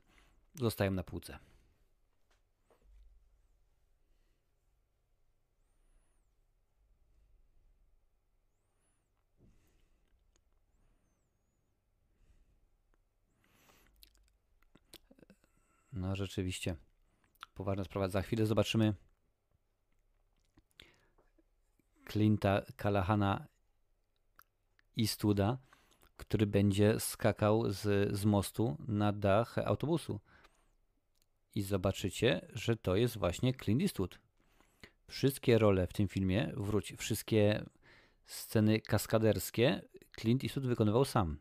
zostają na półce. No rzeczywiście. Poważna sprawa. Za chwilę zobaczymy Clint'a Calahana Eastwooda, który będzie skakał z, z mostu na dach autobusu. I zobaczycie, że to jest właśnie Clint Eastwood. Wszystkie role w tym filmie, wróć, wszystkie sceny kaskaderskie Clint Eastwood wykonywał sam.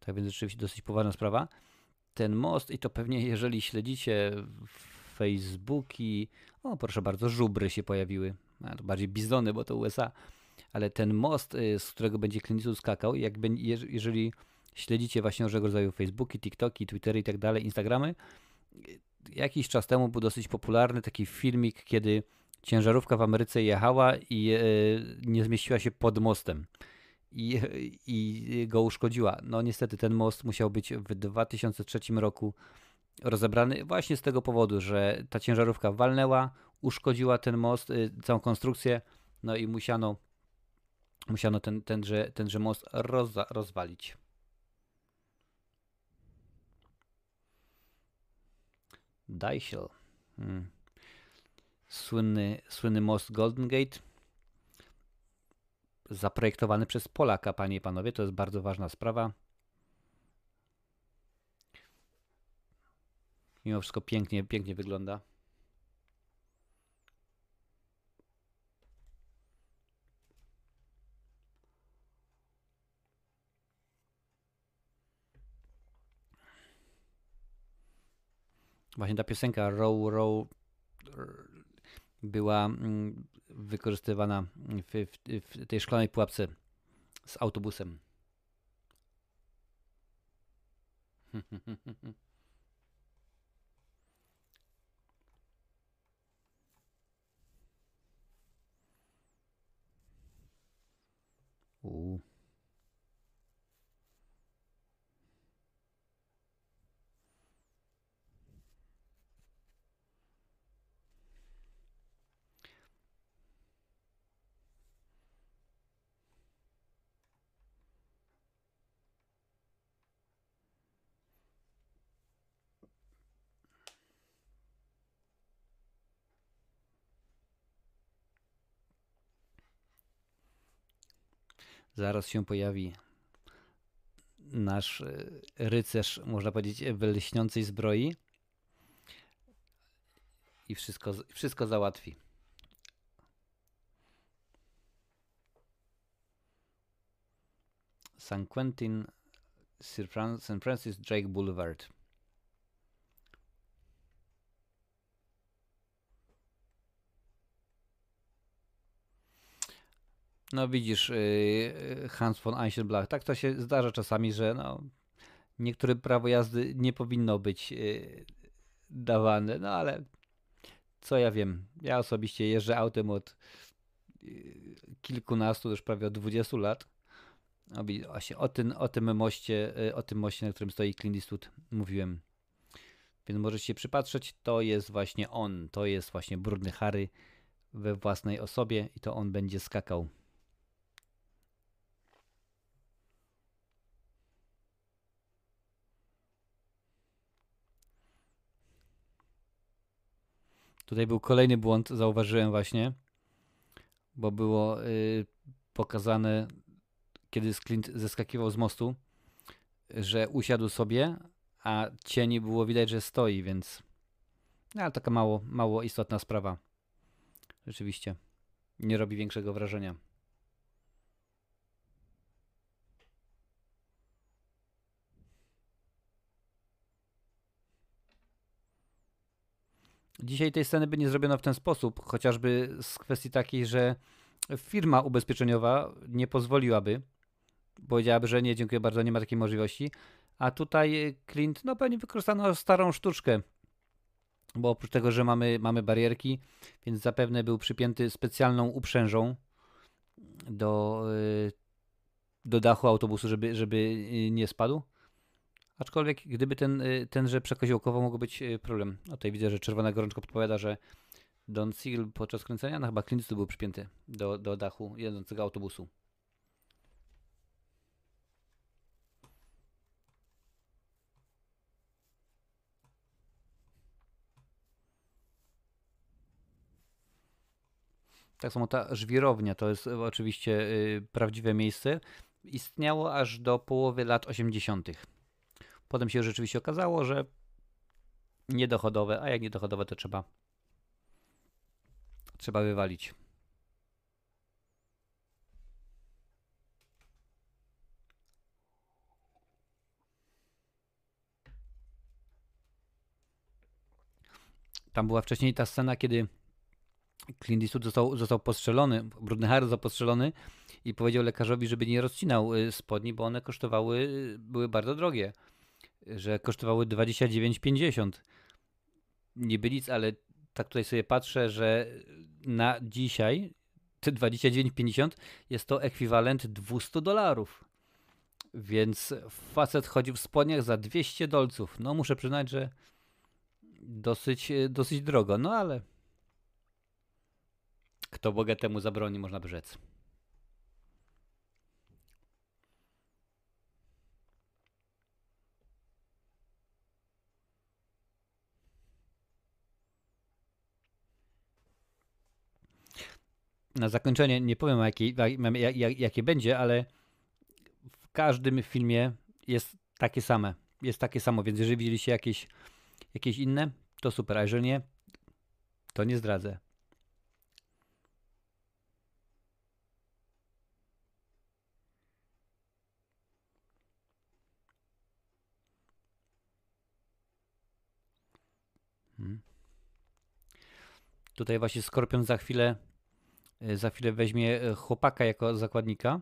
Tak więc rzeczywiście dosyć poważna sprawa. Ten most, i to pewnie jeżeli śledzicie Facebooki. O, proszę bardzo, żubry się pojawiły. A, to bardziej bizony, bo to USA. Ale ten most, y, z którego będzie Clint skakał, jak jeżeli śledzicie właśnie różnego rodzaju Facebooki, TikToki, Twittery i tak dalej, Instagramy, jakiś czas temu był dosyć popularny taki filmik, kiedy ciężarówka w Ameryce jechała i e, nie zmieściła się pod mostem i, i go uszkodziła. No niestety ten most musiał być w 2003 roku rozebrany właśnie z tego powodu, że ta ciężarówka walnęła, uszkodziła ten most, y, całą konstrukcję, no i musiano, musiano ten, tenże, tenże most roz, rozwalić. Deichel. Hmm. Słynny, słynny most Golden Gate. Zaprojektowany przez Polaka, panie i panowie. To jest bardzo ważna sprawa. Mimo wszystko pięknie, pięknie wygląda. Właśnie ta piosenka Row Row była mm, wykorzystywana w, w, w tej szklanej pułapce z autobusem. U. Zaraz się pojawi nasz e, rycerz, można powiedzieć, w lśniącej zbroi i wszystko, wszystko załatwi. San Quentin, St. Francis Drake Boulevard. No widzisz, y, y, Hans von Eichelblach, tak to się zdarza czasami, że no, niektóre prawo jazdy nie powinno być y, dawane, no ale co ja wiem, ja osobiście jeżdżę autem od kilkunastu, już prawie od 20 lat. No, właśnie o tym, o tym moście, o tym moście, na którym stoi Clint Eastwood mówiłem. Więc możecie się przypatrzeć, to jest właśnie on, to jest właśnie brudny Harry we własnej osobie i to on będzie skakał. Tutaj był kolejny błąd, zauważyłem właśnie, bo było y, pokazane, kiedy Clint zeskakiwał z mostu, że usiadł sobie, a cieni było widać, że stoi, więc no, ale taka mało, mało istotna sprawa. Rzeczywiście. Nie robi większego wrażenia. Dzisiaj tej sceny by nie zrobiono w ten sposób, chociażby z kwestii takiej, że firma ubezpieczeniowa nie pozwoliłaby. Powiedziałaby, że nie, dziękuję bardzo, nie ma takiej możliwości. A tutaj Clint, no pewnie wykorzystano starą sztuczkę, bo oprócz tego, że mamy, mamy barierki, więc zapewne był przypięty specjalną uprzężą do, y, do dachu autobusu, żeby, żeby y, nie spadł. Aczkolwiek gdyby ten, y, tenże przekoziołkowo mógł być y, problem. O tutaj widzę, że czerwona gorączka podpowiada, że Don Seal podczas kręcenia, no chyba Clint był przypięty do, do dachu jedzącego autobusu. Tak samo ta żwirownia to jest oczywiście y, prawdziwe miejsce. Istniało aż do połowy lat 80. Potem się rzeczywiście okazało, że niedochodowe, a jak niedochodowe to trzeba trzeba wywalić. Tam była wcześniej ta scena, kiedy Clint Eastwood został, został postrzelony, Brudny Harry został postrzelony i powiedział lekarzowi, żeby nie rozcinał y, spodni, bo one kosztowały, były bardzo drogie, że kosztowały 29,50. Niby nic, ale tak tutaj sobie patrzę, że na dzisiaj te 29,50 jest to ekwiwalent 200 dolarów. Więc facet chodził w spodniach za 200 dolców. No muszę przyznać, że dosyć, dosyć drogo, no ale kto bogatemu zabroni, można by rzec. Na zakończenie nie powiem, jakie, jak, jakie będzie, ale w każdym filmie jest takie same. Jest takie samo, więc jeżeli widzieliście jakieś, jakieś inne, to super, a jeżeli nie, to nie zdradzę. Hmm. Tutaj właśnie Skorpion za chwilę za chwilę weźmie e, chłopaka jako zakładnika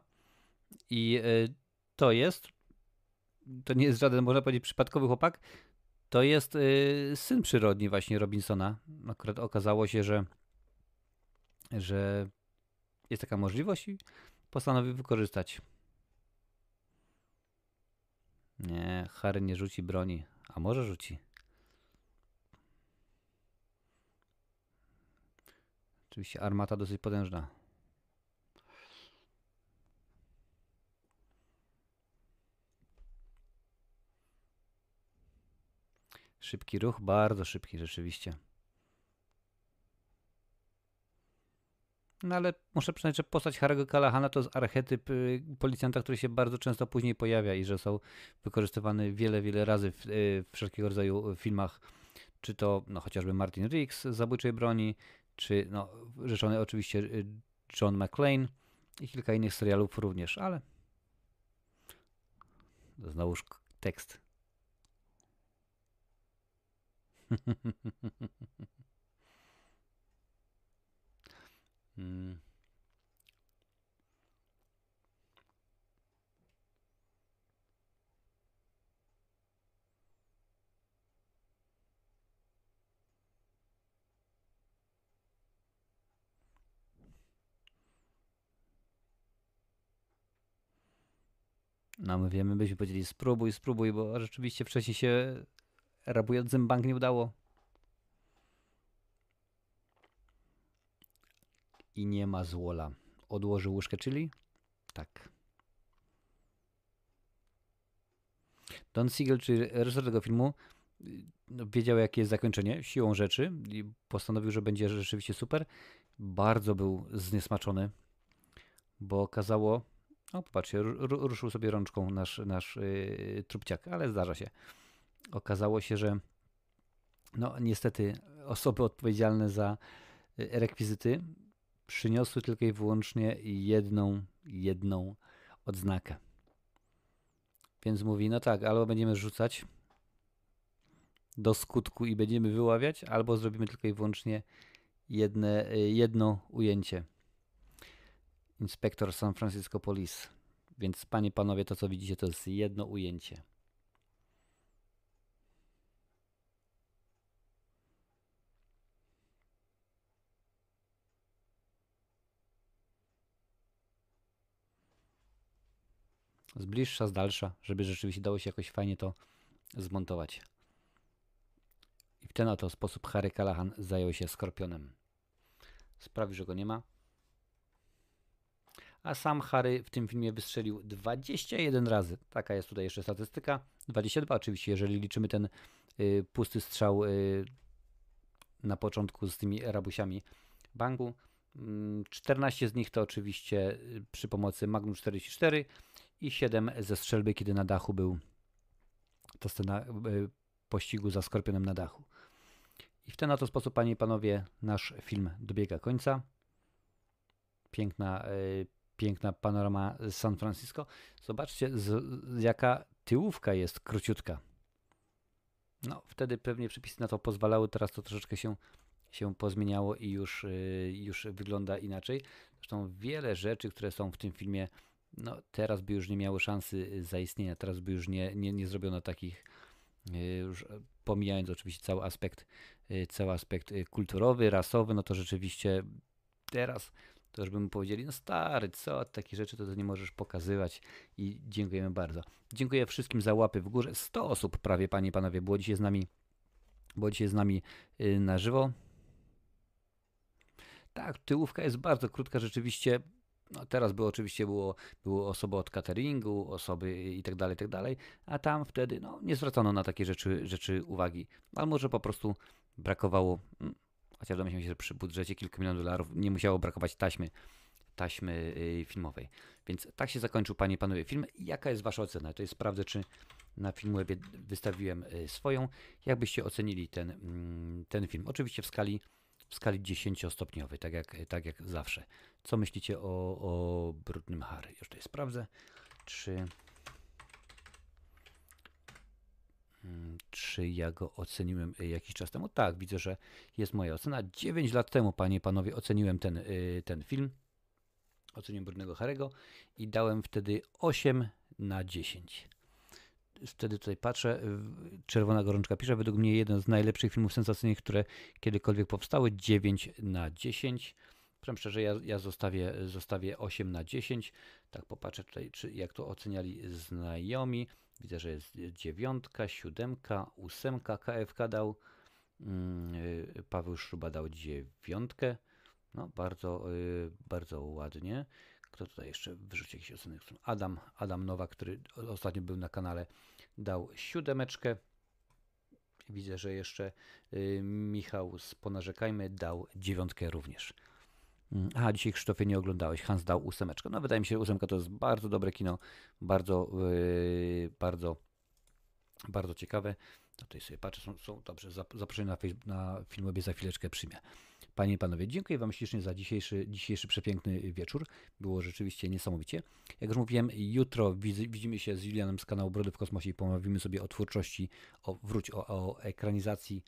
i e, to jest to nie jest żaden, można powiedzieć, przypadkowy chłopak, to jest syn przyrodni właśnie Robinsona. Akurat okazało się, że że jest taka możliwość i postanowił wykorzystać. Nie, Harry nie rzuci broni, a może rzuci. Oczywiście armata dosyć potężna. Szybki ruch, bardzo szybki rzeczywiście. No ale muszę przyznać, że postać Harry'ego Callaghana to jest archetyp y, policjanta, który się bardzo często później pojawia i że są wykorzystywany wiele, wiele razy w, y, w wszelkiego rodzaju filmach. Czy to no, chociażby Martin Riggs z Zabójczej Broni, czy no, rzeczony oczywiście y, John McClane i kilka innych serialów również, ale znowuż tekst. hmm. No my wiemy, byśmy powiedzieli spróbuj, spróbuj, bo rzeczywiście wcześniej się rabującym bank nie udało. I nie ma złola. Odłożył łyżkę czyli? Tak. Don Siegel, czyli reżyser tego filmu, no, wiedział jakie jest zakończenie, siłą rzeczy i postanowił, że będzie rzeczywiście super. Bardzo był zniesmaczony, bo okazało, o, popatrzcie, ruszył sobie rączką nasz, nasz yy, trupciak, ale zdarza się. Okazało się, że no niestety osoby odpowiedzialne za y, rekwizyty przyniosły tylko i wyłącznie jedną, jedną odznakę. Więc mówi, no tak, albo będziemy rzucać do skutku i będziemy wyławiać, albo zrobimy tylko i wyłącznie jedne, y, jedno ujęcie. Inspektor San Francisco Police. Więc panie, panowie, to co widzicie to jest jedno ujęcie. z bliższa, z dalsza, żeby rzeczywiście dało się jakoś fajnie to zmontować. I w ten oto sposób Harry Callahan zajął się Skorpionem. Sprawi, że go nie ma a sam Harry w tym filmie wystrzelił 21 razy. Taka jest tutaj jeszcze statystyka. 22 oczywiście, jeżeli liczymy ten y, pusty strzał y, na początku z tymi rabusiami banku. 14 mm, z nich to oczywiście y, przy pomocy Magnum 44 i 7 ze strzelby, kiedy na dachu był to scena y, pościgu za skorpionem na dachu. I w ten oto sposób, panie i panowie, nasz film dobiega końca. Piękna y, piękna panorama San Francisco. Zobaczcie, z, jaka tyłówka jest króciutka. No, wtedy pewnie przepisy na to pozwalały, teraz to troszeczkę się, się pozmieniało i już, y, już wygląda inaczej. Zresztą wiele rzeczy, które są w tym filmie, no teraz by już nie miały szansy zaistnienia, teraz by już nie, nie, nie zrobiono takich, y, już pomijając oczywiście cały aspekt, y, cały aspekt kulturowy, rasowy, no to rzeczywiście teraz to już bym powiedzieli, no stary, co, takie rzeczy to, to nie możesz pokazywać i dziękujemy bardzo. Dziękuję wszystkim za łapy w górze. 100 osób prawie, panie i panowie, było dzisiaj z nami, było dzisiaj z nami yy, na żywo. Tak, tyłówka jest bardzo krótka, rzeczywiście. No teraz było oczywiście było, było osoby od cateringu, osoby i tak dalej, i tak dalej, a tam wtedy no, nie zwracano na takie rzeczy, rzeczy uwagi. Ale może po prostu brakowało mm, Chociaż domyślam się, że przy budżecie kilku milionów dolarów nie musiało brakować taśmy, taśmy y, filmowej. Więc tak się zakończył, panie i panowie, film. Jaka jest wasza ocena? To jest sprawdzę, czy na Filmwebie wystawiłem y, swoją. Jakbyście ocenili ten, mm, ten film? Oczywiście w skali, w skali 10-stopniowej, tak jak, tak jak zawsze. Co myślicie o, o Brudnym Harry? Już tutaj sprawdzę, czy Mm, czy ja go oceniłem y, jakiś czas temu? Tak, widzę, że jest moja ocena. 9 lat temu, panie i panowie, oceniłem ten, y, ten film. Oceniłem Brudnego Harego i dałem wtedy 8 na 10. Wtedy tutaj patrzę, Czerwona Gorączka pisze, według mnie jeden z najlepszych filmów sensacyjnych, które kiedykolwiek powstały, 9 na 10. Powiem szczerze, ja, ja zostawię, zostawię 8 na 10. Tak popatrzę tutaj, czy, jak to oceniali znajomi. Widzę, że jest dziewiątka, siódemka, ósemka. KFK dał, mm, Paweł Szruba dał dziewiątkę. No, bardzo, y, bardzo ładnie. Kto tutaj jeszcze wyrzucił jakieś oceny? Adam, Adam Nowa, który ostatnio był na kanale, dał siódemeczkę. Widzę, że jeszcze y, Michał z Ponarzekajmy dał dziewiątkę również. Mm, aha, dzisiaj Krzysztofie nie oglądałeś. Hans dał ósemeczkę. No wydaje mi się, że ósemka to jest bardzo dobre kino. Bardzo, yy, bardzo, bardzo ciekawe. No tutaj sobie patrzę, są, są dobrze. Zaproszenie na, na filmobie za chwileczkę przyjmę. Panie i panowie, dziękuję Wam ślicznie za dzisiejszy, dzisiejszy przepiękny wieczór. Było rzeczywiście niesamowicie. Jak już mówiłem, jutro widzimy się z Julianem z kanału Brody w Kosmosie i pomówimy sobie o twórczości, o, wróć, o, o ekranizacji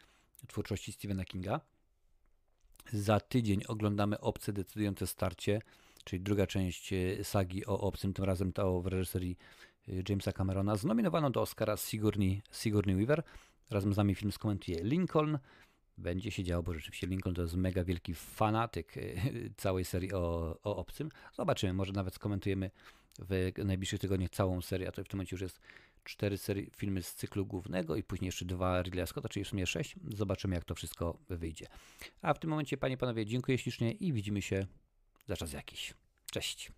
twórczości Stephena Kinga. Za tydzień oglądamy Obce decydujące starcie, czyli druga część e, sagi o Obcym, tym razem to w reżyserii e, Jamesa Camerona. Znominowano do Oscara Sigourney, Sigourney Weaver. Razem z nami film skomentuje Lincoln. Będzie się działo, bo rzeczywiście Lincoln to jest mega wielki fanatyk e, całej serii o, o Obcym. Zobaczymy, może nawet skomentujemy w najbliższych tygodniach całą serię, a to w tym momencie już jest cztery serii, filmy z cyklu głównego i później jeszcze dwa Ridleya Scotta, czyli w sumie sześć. Zobaczymy, jak to wszystko wyjdzie. A w tym momencie, panie i panowie, dziękuję ślicznie i widzimy się za czas jakiś. Cześć.